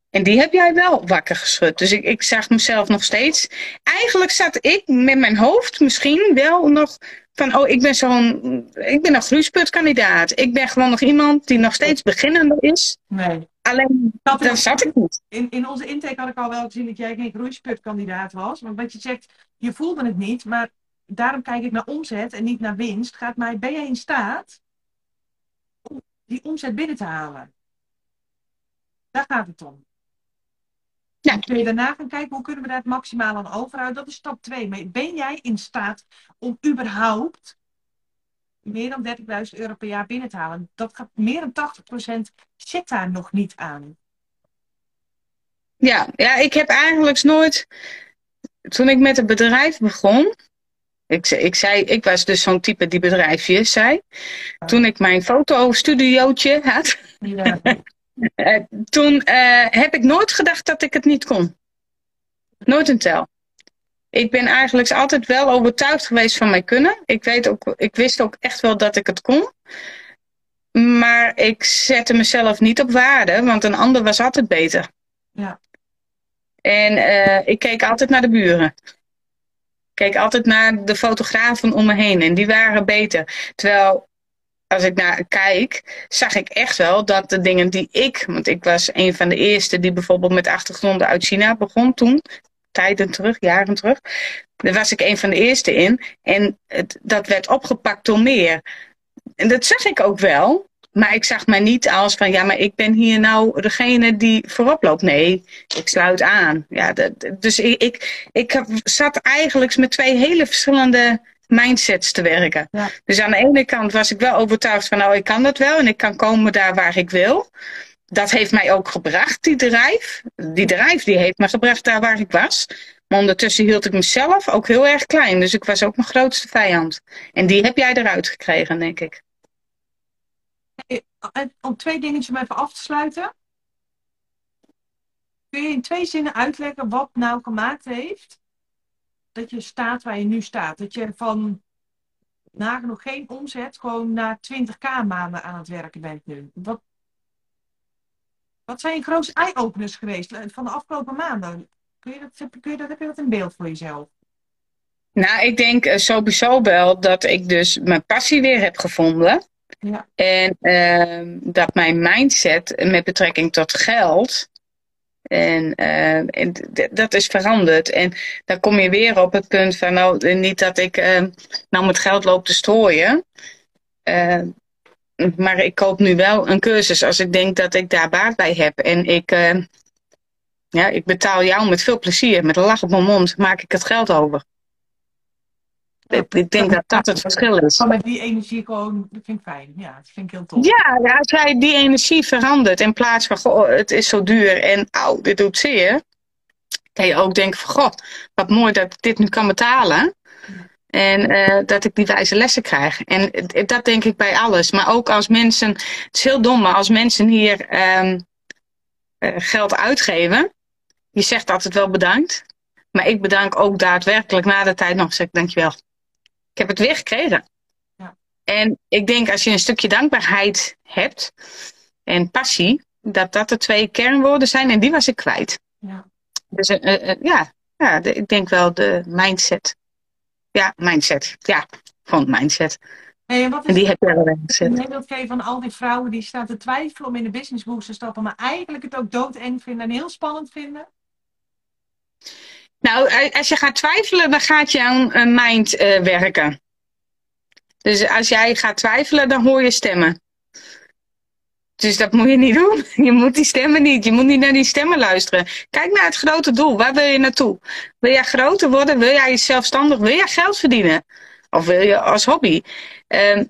En die heb jij wel wakker geschud. Dus ik, ik zag mezelf nog steeds. Eigenlijk zat ik met mijn hoofd misschien wel nog van, oh, ik ben zo'n, ik ben een groeisputkandidaat. Ik ben gewoon nog iemand die nog steeds beginnende is. Nee. Alleen, dat daar zat ik niet. In, in onze intake had ik al wel gezien dat jij geen groeisputkandidaat was. Want wat je zegt, je voelde het niet, maar daarom kijk ik naar omzet en niet naar winst. Gaat mij, ben jij in staat om die omzet binnen te halen? Daar gaat het om. Ja. kun je daarna gaan kijken hoe kunnen we daar het maximaal aan overhouden. Dat is stap 2. ben jij in staat om überhaupt meer dan 30.000 euro per jaar binnen te halen? Dat gaat meer dan 80% zit daar nog niet aan. Ja, ja, ik heb eigenlijk nooit. Toen ik met het bedrijf begon. Ik, ik, zei, ik was dus zo'n type die bedrijfjes zei. Toen ik mijn fotostudiootje had. Ja. Eh, toen uh, heb ik nooit gedacht dat ik het niet kon. Nooit een tel. Ik ben eigenlijk altijd wel overtuigd geweest van mijn kunnen. Ik, weet ook, ik wist ook echt wel dat ik het kon. Maar ik zette mezelf niet op waarde, want een ander was altijd beter. Ja. En uh, ik keek altijd naar de buren. Keek altijd naar de fotografen om me heen en die waren beter. Terwijl als ik naar kijk, zag ik echt wel dat de dingen die ik, want ik was een van de eerste die bijvoorbeeld met achtergronden uit China begon toen, tijden terug, jaren terug. Daar was ik een van de eerste in. En het, dat werd opgepakt door meer. En dat zag ik ook wel. Maar ik zag mij niet als van, ja, maar ik ben hier nou degene die voorop loopt. Nee, ik sluit aan. Ja, dat, dus ik, ik, ik zat eigenlijk met twee hele verschillende mindsets te werken. Dus aan de ene kant was ik wel overtuigd van, nou, ik kan dat wel en ik kan komen daar waar ik wil. Dat heeft mij ook gebracht, die drijf. Die drijf die heeft me gebracht daar waar ik was. Maar ondertussen hield ik mezelf ook heel erg klein. Dus ik was ook mijn grootste vijand. En die heb jij eruit gekregen, denk ik. Om twee dingetjes om even af te sluiten. Kun je in twee zinnen uitleggen wat nou gemaakt heeft dat je staat waar je nu staat. Dat je van nagenoeg geen omzet gewoon naar 20k maanden aan het werken bent nu. Wat, wat zijn je grootste eye-openers geweest eh, van de afgelopen maanden? Kun je dat, kun je dat, heb je dat in beeld voor jezelf? Nou, ik denk eh, sowieso wel dat ik dus mijn passie weer heb gevonden. En uh, dat mijn mindset met betrekking tot geld en, uh, en dat is veranderd. En dan kom je weer op het punt van, nou, niet dat ik uh, nou met geld loop te strooien. Maar ik koop nu wel een cursus als ik denk dat ik daar baat bij heb. En ik, ja, ik betaal jou met veel plezier. Met een lach op mijn mond maak ik het geld over. Ik denk dat dat het verschil is. Maar met die energie gewoon, dat vind ik fijn. Ja, dat vind ik heel tof. Ja, als jij die energie verandert in plaats van, goh, het is zo duur en au, dit doet zeer. Kan je ook denken van, goh, wat mooi dat ik dit nu kan betalen. En uh, dat ik die wijze lessen krijg. En dat denk ik bij alles. Maar ook als mensen, het is heel dom, maar als mensen hier um, uh, geld uitgeven. Je zegt altijd wel bedankt. Maar ik bedank ook daadwerkelijk na de tijd nog. Zeg ik dankjewel. Ik heb het weer gekregen. Ja. En ik denk als je een stukje dankbaarheid hebt en passie, dat dat de twee kernwoorden zijn en die was ik kwijt. Ja. Dus uh, uh, ja, ja de, ik denk wel de mindset. Ja, mindset. Ja, gewoon mindset. Hey, en, die heb je wel gezet. Een voorbeeld van al die vrouwen die staan te twijfelen om in de business boost te stappen, maar eigenlijk het ook doodeng vinden en heel spannend vinden? Nou, als je gaat twijfelen, dan gaat jouw mind uh, werken. Dus als jij gaat twijfelen, dan hoor je stemmen. Dus dat moet je niet doen. Je moet die stemmen niet. Je moet niet naar die stemmen luisteren. Kijk naar het grote doel. Waar wil je naartoe? Wil jij groter worden? Wil jij zelfstandig? Wil jij geld verdienen? Of wil je als hobby? Uh,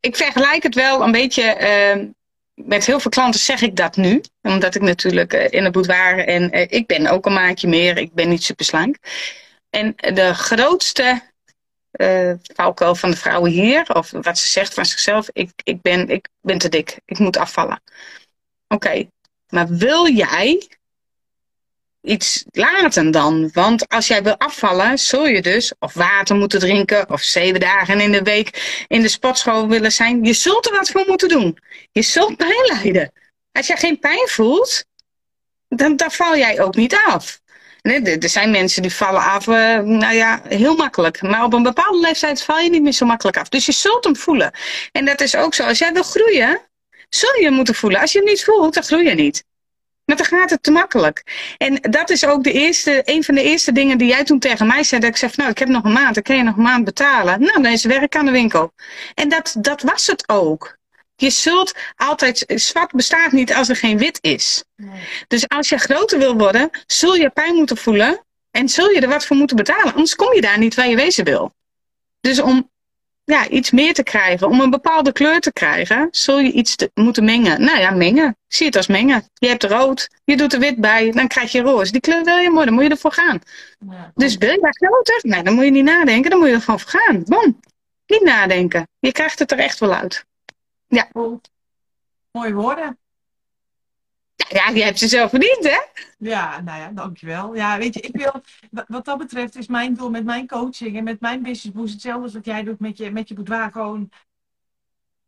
ik vergelijk het wel een beetje uh, met heel veel klanten zeg ik dat nu. Omdat ik natuurlijk uh, in het boudoir en uh, ik ben ook een maatje meer. Ik ben niet super slank. En de grootste uh, valkuil van de vrouwen hier, of wat ze zegt van zichzelf, ik, ik, ben, ik ben te dik. Ik moet afvallen. Oké. Maar wil jij iets laten dan? Want als jij wil afvallen, zul je dus of water moeten drinken of zeven dagen in de week in de sportschool willen zijn. Je zult er wat voor moeten doen. Je zult pijn lijden. Als jij geen pijn voelt, dan, dan val jij ook niet af. Er zijn mensen die vallen af, uh, nou ja, heel makkelijk. Maar op een bepaalde leeftijd val je niet meer zo makkelijk af. Dus je zult hem voelen. En dat is ook zo. Als jij wil groeien, zul je hem moeten voelen. Als je hem niet voelt, dan groei je niet. Maar dan gaat het te makkelijk. En dat is ook de eerste, een van de eerste dingen die jij toen tegen mij zei. Dat ik zei, nou, ik heb nog een maand, dan kan je nog een maand betalen. Nou, dan is werk aan de winkel. En dat, dat was het ook. Je zult altijd, zwart bestaat niet als er geen wit is. Nee. Dus als je groter wil worden, zul je pijn moeten voelen en zul je er wat voor moeten betalen. Anders kom je daar niet waar je wezen wil. Dus om ja, iets meer te krijgen, om een bepaalde kleur te krijgen, zul je iets te, moeten mengen. Nou ja, mengen. Zie het als mengen. Je hebt rood, je doet er wit bij, dan krijg je roze. Die kleur wil je mooi, dan moet je ervoor gaan. Ja, dus wil je daar groter? Nee, dan moet je niet nadenken, dan moet je er gewoon voor gaan. Bom. Niet nadenken. Je krijgt het er echt wel uit. Ja. Mooie woorden. Ja, je hebt ze zelf verdiend, hè? Ja, nou ja, dankjewel. Ja, weet je, ik wil, wat dat betreft is mijn doel met mijn coaching en met mijn business boost hetzelfde als wat jij doet met je, met je boudoir. Gewoon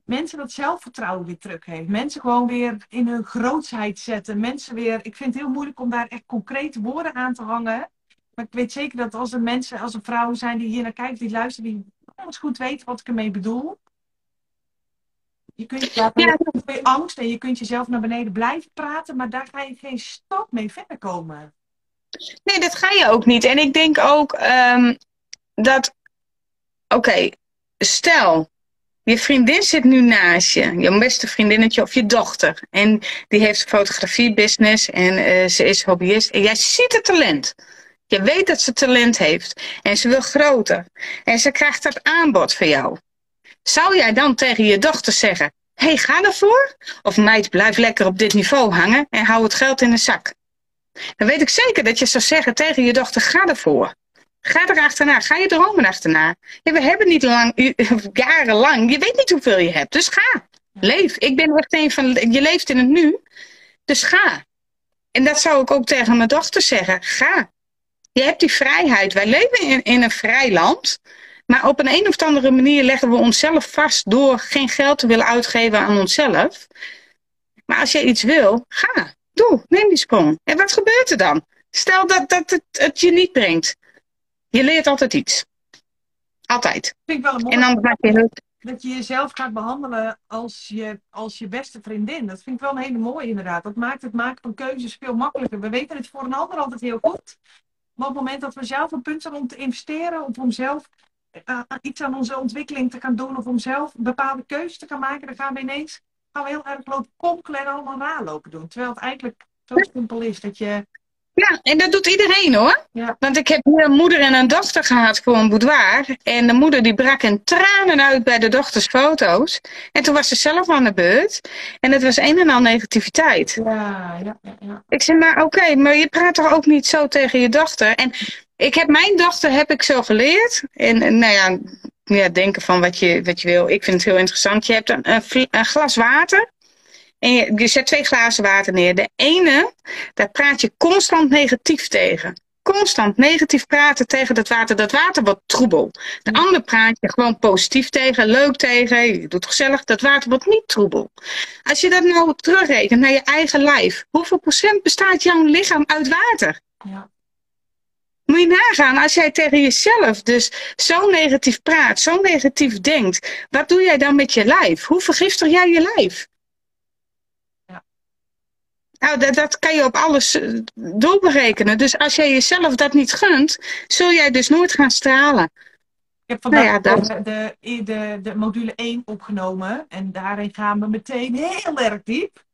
mensen dat zelfvertrouwen weer terug heeft. Mensen gewoon weer in hun grootsheid zetten. Mensen weer, ik vind het heel moeilijk om daar echt concrete woorden aan te hangen. Maar ik weet zeker dat als er mensen, als er vrouwen zijn die hier naar kijken, die luisteren, die goed weten wat ik ermee bedoel. Je kunt je ja. angst en je kunt jezelf naar beneden blijven praten, maar daar ga je geen stap mee verder komen. Nee, dat ga je ook niet. En ik denk ook um, dat, oké, stel, je vriendin zit nu naast je, je beste vriendinnetje of je dochter. En die heeft een fotografiebusiness en uh, ze is hobbyist. En jij ziet het talent. Je weet dat ze talent heeft. En ze wil groter. En ze krijgt dat aanbod van jou. Zou jij dan tegen je dochter zeggen: Hé, hey, ga ervoor? Of meid, blijf lekker op dit niveau hangen en hou het geld in de zak. Dan weet ik zeker dat je zou zeggen tegen je dochter: Ga ervoor. Ga er achterna. Ga je dromen achterna. Ja, we hebben niet lang, jarenlang. Je weet niet hoeveel je hebt. Dus ga. Leef. Ik ben echt een van. Je leeft in het nu. Dus ga. En dat zou ik ook tegen mijn dochter zeggen. Ga. Je hebt die vrijheid. Wij leven in een vrij land. Maar op een, een of andere manier leggen we onszelf vast door geen geld te willen uitgeven aan onszelf. Maar als je iets wil, ga. Doe, neem die sprong. En wat gebeurt er dan? Stel dat, dat het, het je niet brengt. Je leert altijd iets. Altijd. Vind ik wel een mooie. En dan maak je Dat je jezelf gaat behandelen als je, als je beste vriendin. Dat vind ik wel een hele mooie inderdaad. Dat maakt het maken van keuzes veel makkelijker. We weten het voor een ander altijd heel goed. Maar op het moment dat we zelf een punt zijn om te investeren, of om zelf uh, iets aan onze ontwikkeling te gaan doen of om zelf bepaalde keuzes te gaan maken, dan gaan we ineens gaan we heel erg lopen konkelen en allemaal nalopen doen. Terwijl het eigenlijk zo simpel is dat je ja, en dat doet iedereen hoor. Ja. Want ik heb hier een moeder en een dochter gehad voor een boudoir. En de moeder die brak in tranen uit bij de dochters foto's. En toen was ze zelf aan de beurt. En het was een en al negativiteit. Ja, ja, ja. Ik zei, maar oké, maar je praat toch ook niet zo tegen je dochter? En ik heb mijn dochter heb ik zo geleerd. En, nou ja, ja, denken van wat je, wat je wil. Ik vind het heel interessant. Je hebt een, een, een glas water. En je, je zet twee glazen water neer. De ene, daar praat je constant negatief tegen. Constant negatief praten tegen dat water. Dat water wordt troebel. De andere praat je gewoon positief tegen, leuk tegen. Je doet gezellig. Dat water wordt niet troebel. Als je dat nou terugrekent naar je eigen lijf. Hoeveel procent bestaat jouw lichaam uit water? Ja. Moet je nagaan, als jij tegen jezelf dus zo negatief praat, zo negatief denkt, wat doe jij dan met je lijf? Hoe vergiftig jij je lijf? Ja. Nou, dat, dat kan je op alles eh, doorberekenen. Dus als jij jezelf dat niet gunt, zul jij dus nooit gaan stralen. Ik heb vandaag nou ja, de, de, de module 1 opgenomen. En daarin gaan we meteen heel erg diep.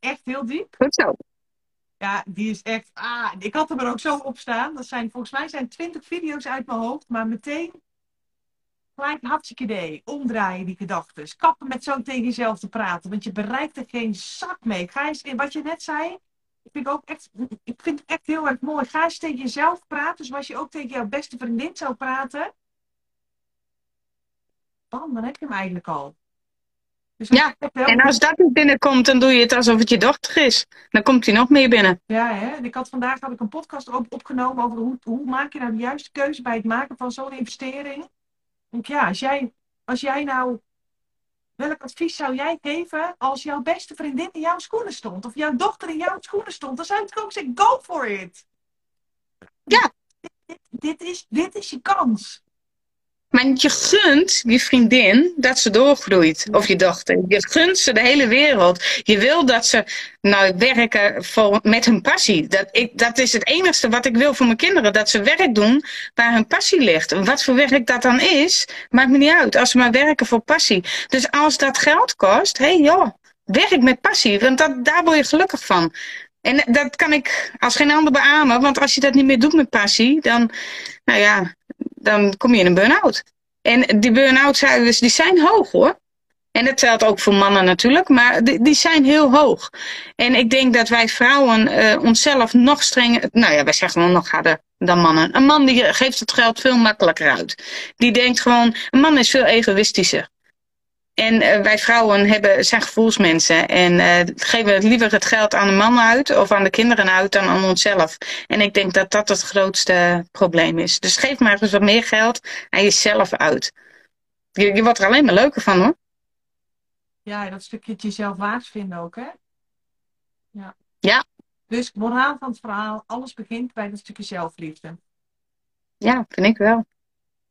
Echt heel diep. Goed zo. Ja, die is echt. Ah, ik had hem er ook zo op staan. Dat zijn volgens mij zijn 20 video's uit mijn hoofd, maar meteen gelijk hartstikke idee. Omdraaien die gedachten. Kappen met zo tegen jezelf te praten, want je bereikt er geen zak mee. Ga eens in wat je net zei. Ik vind, ook echt, ik vind het echt heel erg mooi. Ga eens tegen jezelf praten, zoals je ook tegen jouw beste vriendin zou praten. Bam, dan heb je hem eigenlijk al. Dus ja, en als dat niet binnenkomt, dan doe je het alsof het je dochter is. Dan komt hij nog meer binnen. Ja, hè? En ik had vandaag had ik een podcast op, opgenomen over hoe, hoe maak je nou de juiste keuze bij het maken van zo'n investering. Denk ja, als jij, als jij nou. Welk advies zou jij geven als jouw beste vriendin in jouw schoenen stond? Of jouw dochter in jouw schoenen stond? Dan zou ik ook zeggen: go for it. Ja. Dit, dit, is, dit is je kans. Maar je gunt je vriendin dat ze doorgroeit. Of je dochter. Je gunt ze de hele wereld. Je wil dat ze nou werken voor, met hun passie. Dat, ik, dat is het enige wat ik wil voor mijn kinderen. Dat ze werk doen waar hun passie ligt. En wat voor werk dat dan is, maakt me niet uit. Als ze maar werken voor passie. Dus als dat geld kost, hé hey, joh, werk met passie. Want dat, daar word je gelukkig van. En dat kan ik als geen ander beamen. Want als je dat niet meer doet met passie, dan, nou ja, dan kom je in een burn-out. En die burn-out cijfers die zijn hoog hoor. En dat telt ook voor mannen natuurlijk, maar die, die zijn heel hoog. En ik denk dat wij vrouwen uh, onszelf nog strenger, nou ja, wij zeggen wel nog harder dan mannen. Een man die geeft het geld veel makkelijker uit. Die denkt gewoon, een man is veel egoïstischer. En uh, wij vrouwen hebben, zijn gevoelsmensen en uh, geven liever het geld aan de man uit of aan de kinderen uit dan aan onszelf. En ik denk dat dat het grootste probleem is. Dus geef maar eens wat meer geld aan jezelf uit. Je, je wordt er alleen maar leuker van hoor. Ja, dat stukje jezelf waard vinden ook hè. Ja. ja. Dus moraal van het verhaal, alles begint bij dat stukje zelfliefde. Ja, vind ik wel.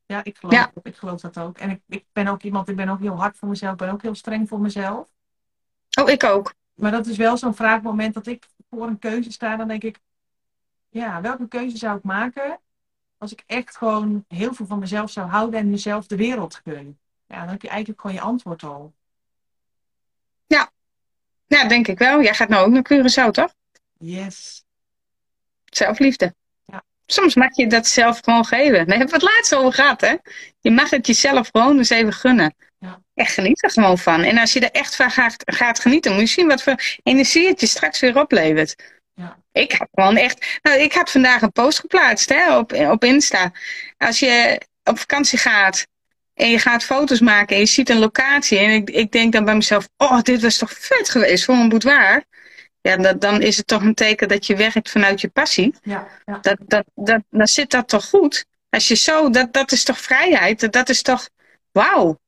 Ja, ik geloof, ja. ik geloof dat ook. En ik, ik ben ook iemand, ik ben ook heel hard voor mezelf, ik ben ook heel streng voor mezelf. Oh, ik ook. Maar dat is wel zo'n vraagmoment dat ik voor een keuze sta, dan denk ik, ja, welke keuze zou ik maken als ik echt gewoon heel veel van mezelf zou houden en mezelf de wereld gun? Ja, dan heb je eigenlijk gewoon je antwoord al. Ja, ja denk ik wel. Jij gaat nou ook naar Curaçao, toch? Yes. Zelfliefde soms mag je dat zelf gewoon geven. Daar hebben we het laatst over gehad, hè? Je mag het jezelf gewoon eens even gunnen. Ja. Echt geniet er gewoon van. En als je er echt van gaat, gaat genieten, moet je zien wat voor energie het je straks weer oplevert. Ja. Ik had gewoon echt. Nou, ik had vandaag een post geplaatst hè, op, op Insta. Als je op vakantie gaat en je gaat foto's maken en je ziet een locatie. En ik, ik denk dan bij mezelf: Oh, dit was toch vet geweest voor een boudoir ja, dat, dan is het toch een teken dat je werkt vanuit je passie. Ja, ja. Dat, dat, dat, dan zit dat toch goed. Als je zo, dat, dat is toch vrijheid? Dat is toch, wauw.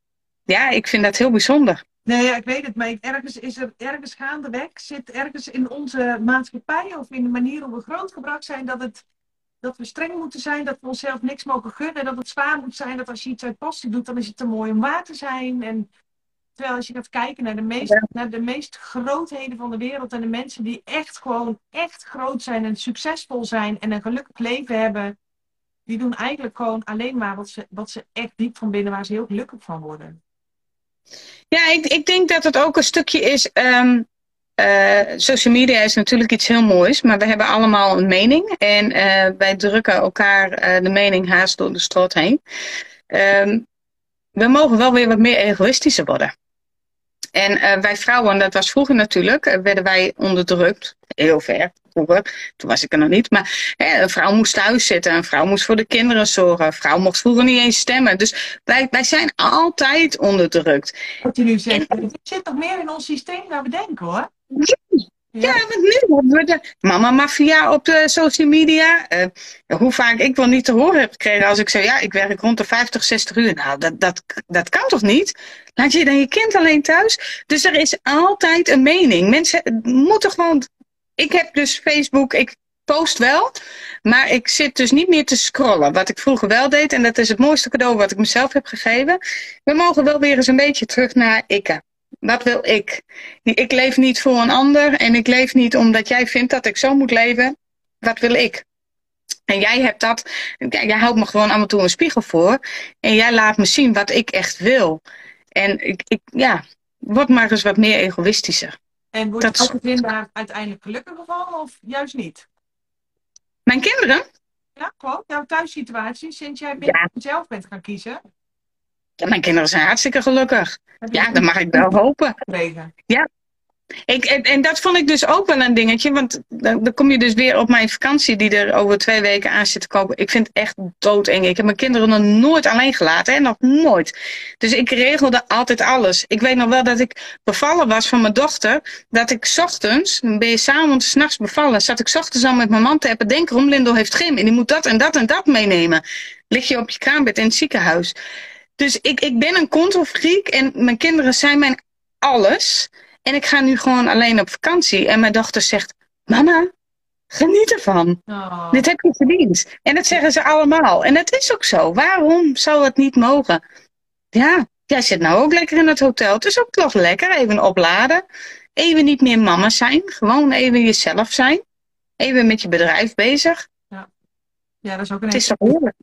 Ja, ik vind dat heel bijzonder. Nee, ja, ik weet het, maar ergens is er, ergens gaandeweg zit ergens in onze maatschappij of in de manier hoe we grootgebracht zijn, dat, het, dat we streng moeten zijn, dat we onszelf niks mogen gunnen, dat het zwaar moet zijn, dat als je iets uit passie doet, dan is het te mooi om waar te zijn. En Terwijl als je gaat kijken naar de, meest, naar de meest grootheden van de wereld en de mensen die echt gewoon echt groot zijn en succesvol zijn en een gelukkig leven hebben, die doen eigenlijk gewoon alleen maar wat ze, wat ze echt diep van binnen, waar ze heel gelukkig van worden. Ja, ik, ik denk dat het ook een stukje is. Um, uh, social media is natuurlijk iets heel moois, maar we hebben allemaal een mening. En uh, wij drukken elkaar uh, de mening haast door de strot heen. Um, we mogen wel weer wat meer egoïstischer worden. En uh, wij vrouwen, dat was vroeger natuurlijk, uh, werden wij onderdrukt. Heel ver vroeger. Toen was ik er nog niet. Maar hè, een vrouw moest thuis zitten. Een vrouw moest voor de kinderen zorgen. Een vrouw mocht vroeger niet eens stemmen. Dus wij, wij zijn altijd onderdrukt. Wat je nu zegt, en, het zit toch meer in ons systeem dan we denken hoor. Ja, want nu hebben we de mama mafia op de social media. Uh, hoe vaak ik wel niet te horen heb gekregen als ik zei, ja, ik werk rond de 50, 60 uur. Nou, dat, dat, dat kan toch niet? Laat je dan je kind alleen thuis? Dus er is altijd een mening. Mensen moeten gewoon... Ik heb dus Facebook, ik post wel, maar ik zit dus niet meer te scrollen. Wat ik vroeger wel deed, en dat is het mooiste cadeau wat ik mezelf heb gegeven. We mogen wel weer eens een beetje terug naar ikke. Wat wil ik? Ik leef niet voor een ander en ik leef niet omdat jij vindt dat ik zo moet leven. Wat wil ik? En jij hebt dat, jij houdt me gewoon af en toe een spiegel voor. En jij laat me zien wat ik echt wil. En ik, ik ja, word maar eens wat meer egoïstischer. En wordt dat kind daar uiteindelijk gelukkiger van of juist niet? Mijn kinderen? Ja, gewoon. Jouw thuissituatie, sinds jij ja. zelf bent gaan kiezen. Mijn kinderen zijn hartstikke gelukkig. Ja, dat mag ik wel hopen. Ja. Ik, en, en, dat vond ik dus ook wel een dingetje. Want dan, dan, kom je dus weer op mijn vakantie die er over twee weken aan zit te komen. Ik vind het echt doodeng. Ik heb mijn kinderen nog nooit alleen gelaten. Hè? Nog nooit. Dus ik regelde altijd alles. Ik weet nog wel dat ik bevallen was van mijn dochter. Dat ik ochtends, ben je s'avonds, s'nachts bevallen. Zat ik ochtends al met mijn man te appen. Denk erom, Lindo heeft gym. En die moet dat en dat en dat meenemen. Lig je op je kraambed in het ziekenhuis. Dus ik, ik ben een controlfreak. En mijn kinderen zijn mijn alles. En ik ga nu gewoon alleen op vakantie. En mijn dochter zegt: Mama, geniet ervan. Oh. Dit heb je verdiend. En dat zeggen ze allemaal. En dat is ook zo. Waarom zou het niet mogen? Ja, jij zit nou ook lekker in het hotel. Het is ook toch lekker. Even opladen. Even niet meer mama zijn. Gewoon even jezelf zijn. Even met je bedrijf bezig. Ja, ja dat is ook een Het is toch heerlijk.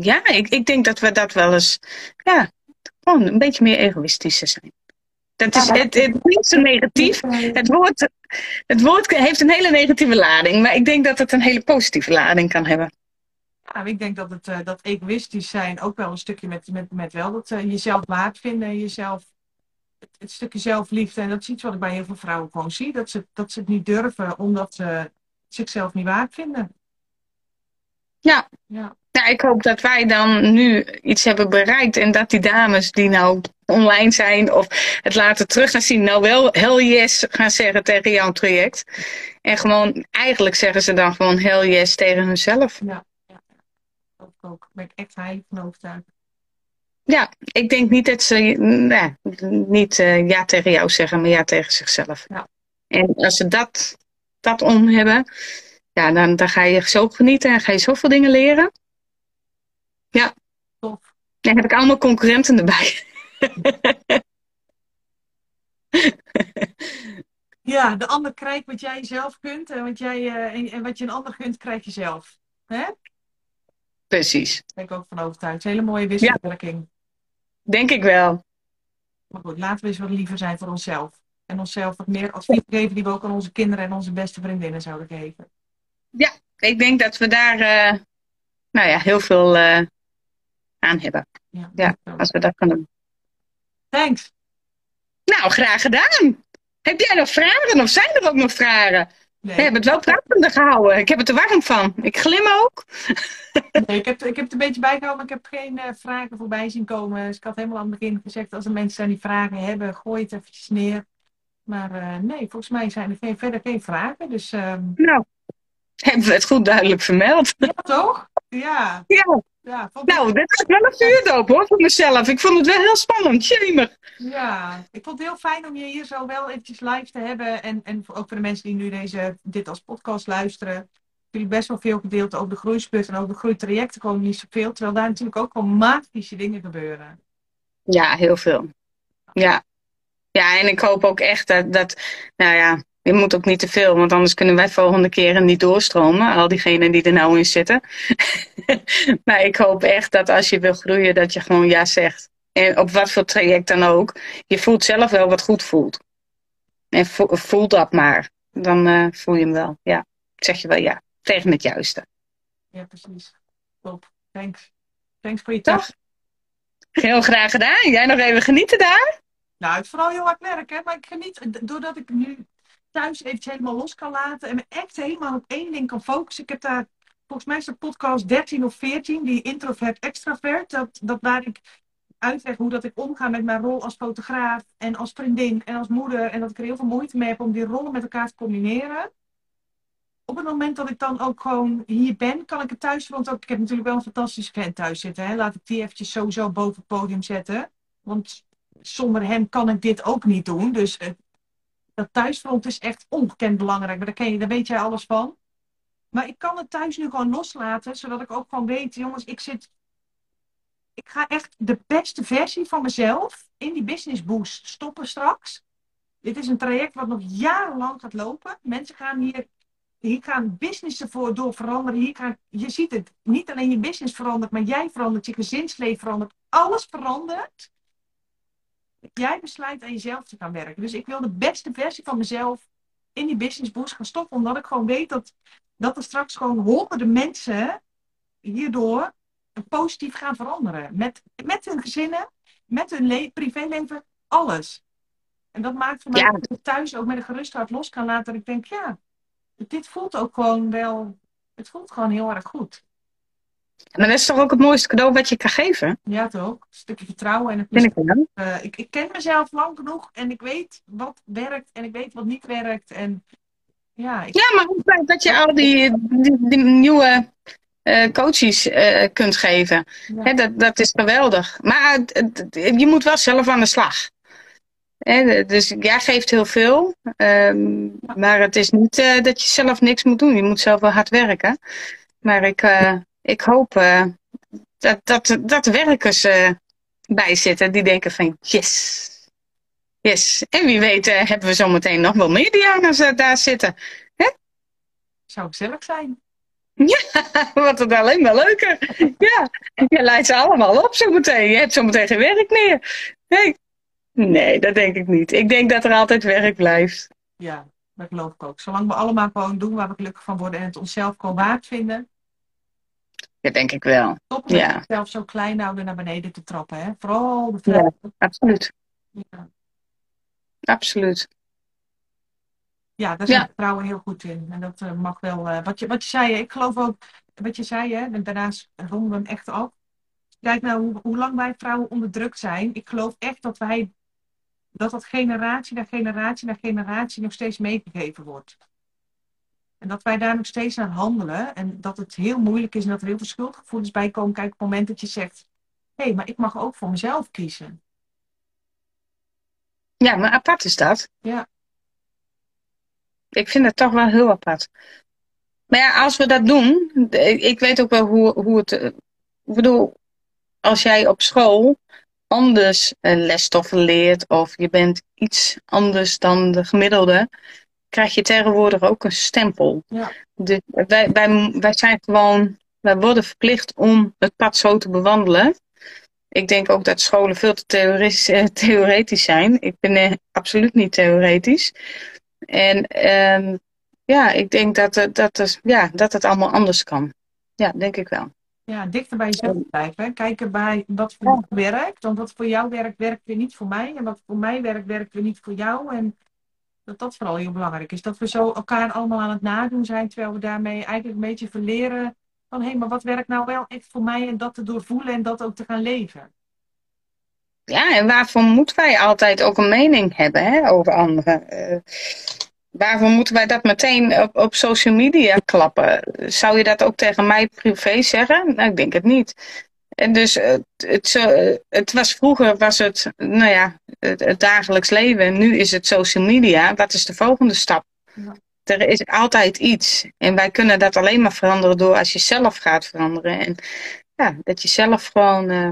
Ja, ik, ik denk dat we dat wel eens. Ja, gewoon een beetje meer egoïstischer zijn. Dat is, het, het klinkt zo negatief. Het woord, het woord heeft een hele negatieve lading, maar ik denk dat het een hele positieve lading kan hebben. Ja, ik denk dat het uh, dat egoïstisch zijn ook wel een stukje met, met, met wel dat uh, jezelf waard vinden, jezelf, het, het, stukje zelfliefde. En dat is iets wat ik bij heel veel vrouwen gewoon zie, dat ze, dat ze het niet durven omdat ze zichzelf niet waard vinden. Ja. ja. Nou, ik hoop dat wij dan nu iets hebben bereikt en dat die dames die nou online zijn of het later terug gaan zien, nou wel hell yes gaan zeggen tegen jouw traject. En gewoon, eigenlijk zeggen ze dan gewoon hell yes tegen hunzelf. Ja, ja. ook, ook. ben ik echt heilig van overtuigd. Ja, ik denk niet dat ze nee, niet uh, ja tegen jou zeggen, maar ja tegen zichzelf. Ja. En als ze dat, dat om hebben, ja, dan, dan ga je zo genieten en ga je zoveel dingen leren. Ja. Tof. Dan heb ik allemaal concurrenten erbij. ja, de ander krijgt wat jij zelf kunt en wat, jij, uh, en, wat je een ander kunt, krijg je zelf. Hè? Precies. Daar ben ik ook van overtuigd. Hele mooie wisselwerking. denk ik wel. Maar goed, laten we eens wat liever zijn voor onszelf. En onszelf wat meer advies geven die we ook aan onze kinderen en onze beste vriendinnen zouden geven. Ja, ik denk dat we daar uh, nou ja, heel veel uh, aan hebben. Ja, ja als we dat kunnen doen. Thanks. Nou, graag gedaan. Heb jij nog vragen of zijn er ook nog vragen? Nee. We hebben het wel pratende gehouden. Ik heb het er warm van. Ik glim ook. Nee, ik, heb, ik heb het een beetje bijgehouden, maar ik heb geen uh, vragen voorbij zien komen. Dus ik had helemaal aan het begin gezegd, als er mensen zijn die vragen hebben, gooi het eventjes neer. Maar uh, nee, volgens mij zijn er geen, verder geen vragen. Dus, uh... Nou, hebben we het goed duidelijk vermeld. Ja, toch? Ja. Ja. Ja, nou, dit is wel een vuurdoop hoor, voor mezelf. Ik vond het wel heel spannend, jemig. Ja, ik vond het heel fijn om je hier zo wel eventjes live te hebben. En, en ook voor de mensen die nu deze, dit als podcast luisteren. Natuurlijk best wel veel gedeeld over de groeispurt en over de groeitrajecten. Gewoon niet zoveel, terwijl daar natuurlijk ook wel magische dingen gebeuren. Ja, heel veel. Ja. Ja, en ik hoop ook echt dat, dat nou ja, je moet ook niet te veel, want anders kunnen wij volgende keren niet doorstromen. Al diegenen die er nou in zitten. maar ik hoop echt dat als je wil groeien, dat je gewoon ja zegt. En op wat voor traject dan ook. Je voelt zelf wel wat goed voelt. En voel dat maar. Dan uh, voel je hem wel. Ja, zeg je wel ja. Tegen het juiste. Ja, precies. Top. Thanks. Thanks voor je tijd. Heel graag gedaan. Jij nog even genieten daar? Nou, het is vooral heel hard werken. Maar ik geniet, doordat ik nu thuis eventjes helemaal los kan laten. En me echt helemaal op één ding kan focussen. Ik heb daar, volgens mij is podcast 13 of 14, die introvert extravert. Dat, dat waar ik uitleg hoe dat ik omga met mijn rol als fotograaf en als vriendin en als moeder. En dat ik er heel veel moeite mee heb om die rollen met elkaar te combineren. Op het moment dat ik dan ook gewoon hier ben, kan ik het thuis. Want ook, ik heb natuurlijk wel een fantastische vent thuis zitten. Hè. Laat ik die eventjes sowieso boven het podium zetten. Want zonder hem kan ik dit ook niet doen. Dus dat thuisfront is echt ongekend belangrijk. Maar daar, ken je, daar weet jij alles van. Maar ik kan het thuis nu gewoon loslaten, zodat ik ook gewoon weet, jongens, ik zit. Ik ga echt de beste versie van mezelf in die business boost stoppen straks. Dit is een traject wat nog jarenlang gaat lopen. Mensen gaan hier, hier gaan businessen voor door veranderen. Hier gaan, je ziet het, niet alleen je business verandert, maar jij verandert, je gezinsleven verandert. Alles verandert jij besluit aan jezelf te gaan werken. Dus ik wil de beste versie van mezelf in die business boost gaan stoppen. Omdat ik gewoon weet dat, dat er straks gewoon honderden mensen hierdoor positief gaan veranderen. Met, met hun gezinnen, met hun privéleven, alles. En dat maakt voor mij Ja. dat ik thuis ook met een gerust hart los kan laten. Dat ik denk, ja, dit voelt ook gewoon wel, het voelt gewoon heel erg goed. Maar dat is toch ook het mooiste cadeau wat je kan geven? Ja, toch? Een stukje vertrouwen en het Vind ik. Eh, ik, ik ken mezelf lang genoeg en ik weet wat werkt en ik weet wat niet werkt. En ja, ik, Ja, maar feit dat je al die, die, die nieuwe eh, coaches eh, kunt geven. ja. Dat, dat is geweldig. Maar je moet wel zelf aan de slag. Hè, dus jij geeft heel veel. ehm, maar het is niet dat je zelf niks moet doen. Je moet zelf wel hard werken. Maar ik, ik hoop eh, dat, dat, dat er werkers eh, bij zitten die denken van yes. Yes. En wie weet eh, hebben we zometeen nog wel meer Diana's daar zitten. zou gezellig zijn. Wordt het alleen maar leuker. Ja, je leidt ze allemaal op zometeen. Je hebt zometeen geen werk meer. Nee. nee, dat denk ik niet. Ik denk dat er altijd werk blijft. Ja, dat geloof ik ook. Zolang we allemaal gewoon doen waar we gelukkig van worden en het onszelf gewoon waard vinden. Dat denk ik wel. Met Ja. onszelf zo klein houden naar beneden te trappen. Hè? Vooral de Ja. vrouw. Absoluut. Ja. Absoluut. Ja, daar zijn Ja. vrouwen heel goed in. En dat eh, mag wel. eh, wat, je, wat je zei, ik geloof ook, wat je zei, hè, en daarnaast ronden we hem echt af. Kijk nou hoe, hoe lang wij vrouwen onderdrukt zijn. Ik geloof echt dat wij, dat dat generatie na generatie na generatie nog steeds meegegeven wordt. En dat wij daar nog steeds naar handelen. En dat het heel moeilijk is en dat er heel veel schuldgevoelens bij komen. Kijk, op het moment dat je zegt, hé, hey, maar ik mag ook voor mezelf kiezen. Ja, maar apart is dat. Ja. Ik vind het toch wel heel apart. Maar ja, als we dat doen, ik ik weet ook wel hoe, hoe het. eh, Ik bedoel, als jij op school anders eh, lesstoffen leert of je bent iets anders dan de gemiddelde, krijg je tegenwoordig ook een stempel. Ja. Dus wij, wij, wij zijn gewoon, wij worden verplicht om het pad zo te bewandelen. Ik denk ook dat scholen veel te theoretisch, eh, theoretisch zijn. Ik ben eh, absoluut niet theoretisch. En ehm, ja, ik denk dat, het- dat, het- ja, dat het allemaal anders kan. Ja, denk ik wel. Ja, dichter bij jezelf blijven. Kijken bij wat voor jou werkt. Want wat voor jou werkt, werkt weer niet voor mij. En wat voor mij werkt, werkt weer niet voor jou. En dat dat vooral heel belangrijk is. Dat we zo elkaar allemaal aan het nadoen zijn. Terwijl we daarmee eigenlijk een beetje verleren. Van hé, maar wat werkt nou wel echt voor mij? En dat te doorvoelen en dat ook te gaan leven. Ja, en waarvoor moeten wij altijd ook een mening hebben hè, over anderen? Eh, waarvoor moeten wij dat meteen op, op social media klappen? Zou je dat ook tegen mij privé zeggen? Nou, ik denk het niet. En dus eh, het, zo- eh, het was vroeger was het, nou ja, het, het dagelijks leven. Nu is het social media. Wat is de volgende stap? Ja. Er is altijd iets. En wij kunnen dat alleen maar veranderen door als je zelf gaat veranderen. En ja, dat je zelf gewoon eh,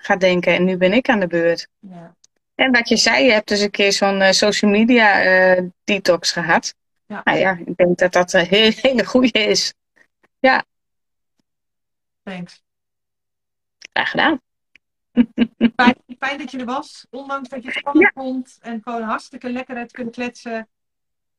gaat denken. En nu ben ik aan de beurt. Ja, En wat je zei, je hebt dus een keer zo'n social media detox gehad. Ja. Nou ja, ik denk dat dat een hele, hele goede is. thanks. Graag gedaan. Fijn, fijn dat je er was. Ondanks dat je het spannend vond. En gewoon hartstikke lekker hebt kunnen kletsen.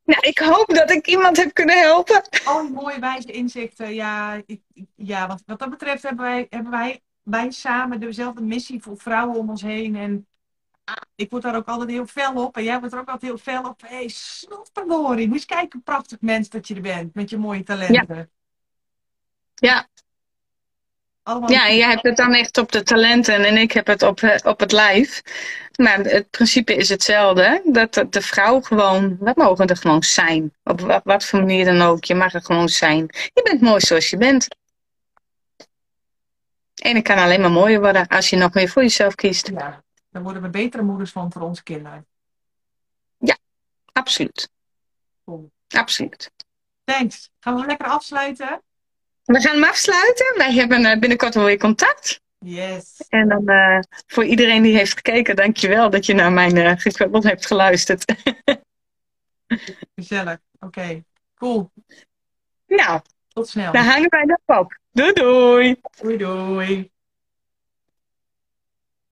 Nou, ik hoop dat ik iemand heb kunnen helpen. Al die mooie wijze inzichten. Ja, ik, ja wat, wat dat betreft hebben wij, hebben wij, wij samen dezelfde missie voor vrouwen om ons heen. En ik word daar ook altijd heel fel op. En jij wordt er ook altijd heel fel op. Hé, hey, snotverdorie. Moet eens kijken prachtig mens dat je er bent. Met je mooie talenten. Ja. Allemaal Ja, en jij hebt het dan echt op de talenten en ik heb het op, eh, op het lijf. Maar het principe is hetzelfde. Dat de, vrouw gewoon, we mogen er gewoon zijn. Op wat, wat voor manier dan ook. Je mag er gewoon zijn. Je bent mooi zoals je bent. En het kan alleen maar mooier worden als je nog meer voor jezelf kiest. Ja, daar worden we betere moeders van voor onze kinderen. Absoluut. Cool. Absoluut. Thanks. Gaan we lekker afsluiten? We gaan hem afsluiten. Wij hebben eh, binnenkort wel weer contact. Yes. En dan eh, voor iedereen die heeft gekeken, dankjewel dat je naar mijn gekwebbel hebt geluisterd. Gezellig. Oké. Cool. nou, Tot snel. dan hangen wij de op. Doei doei! Doei doei.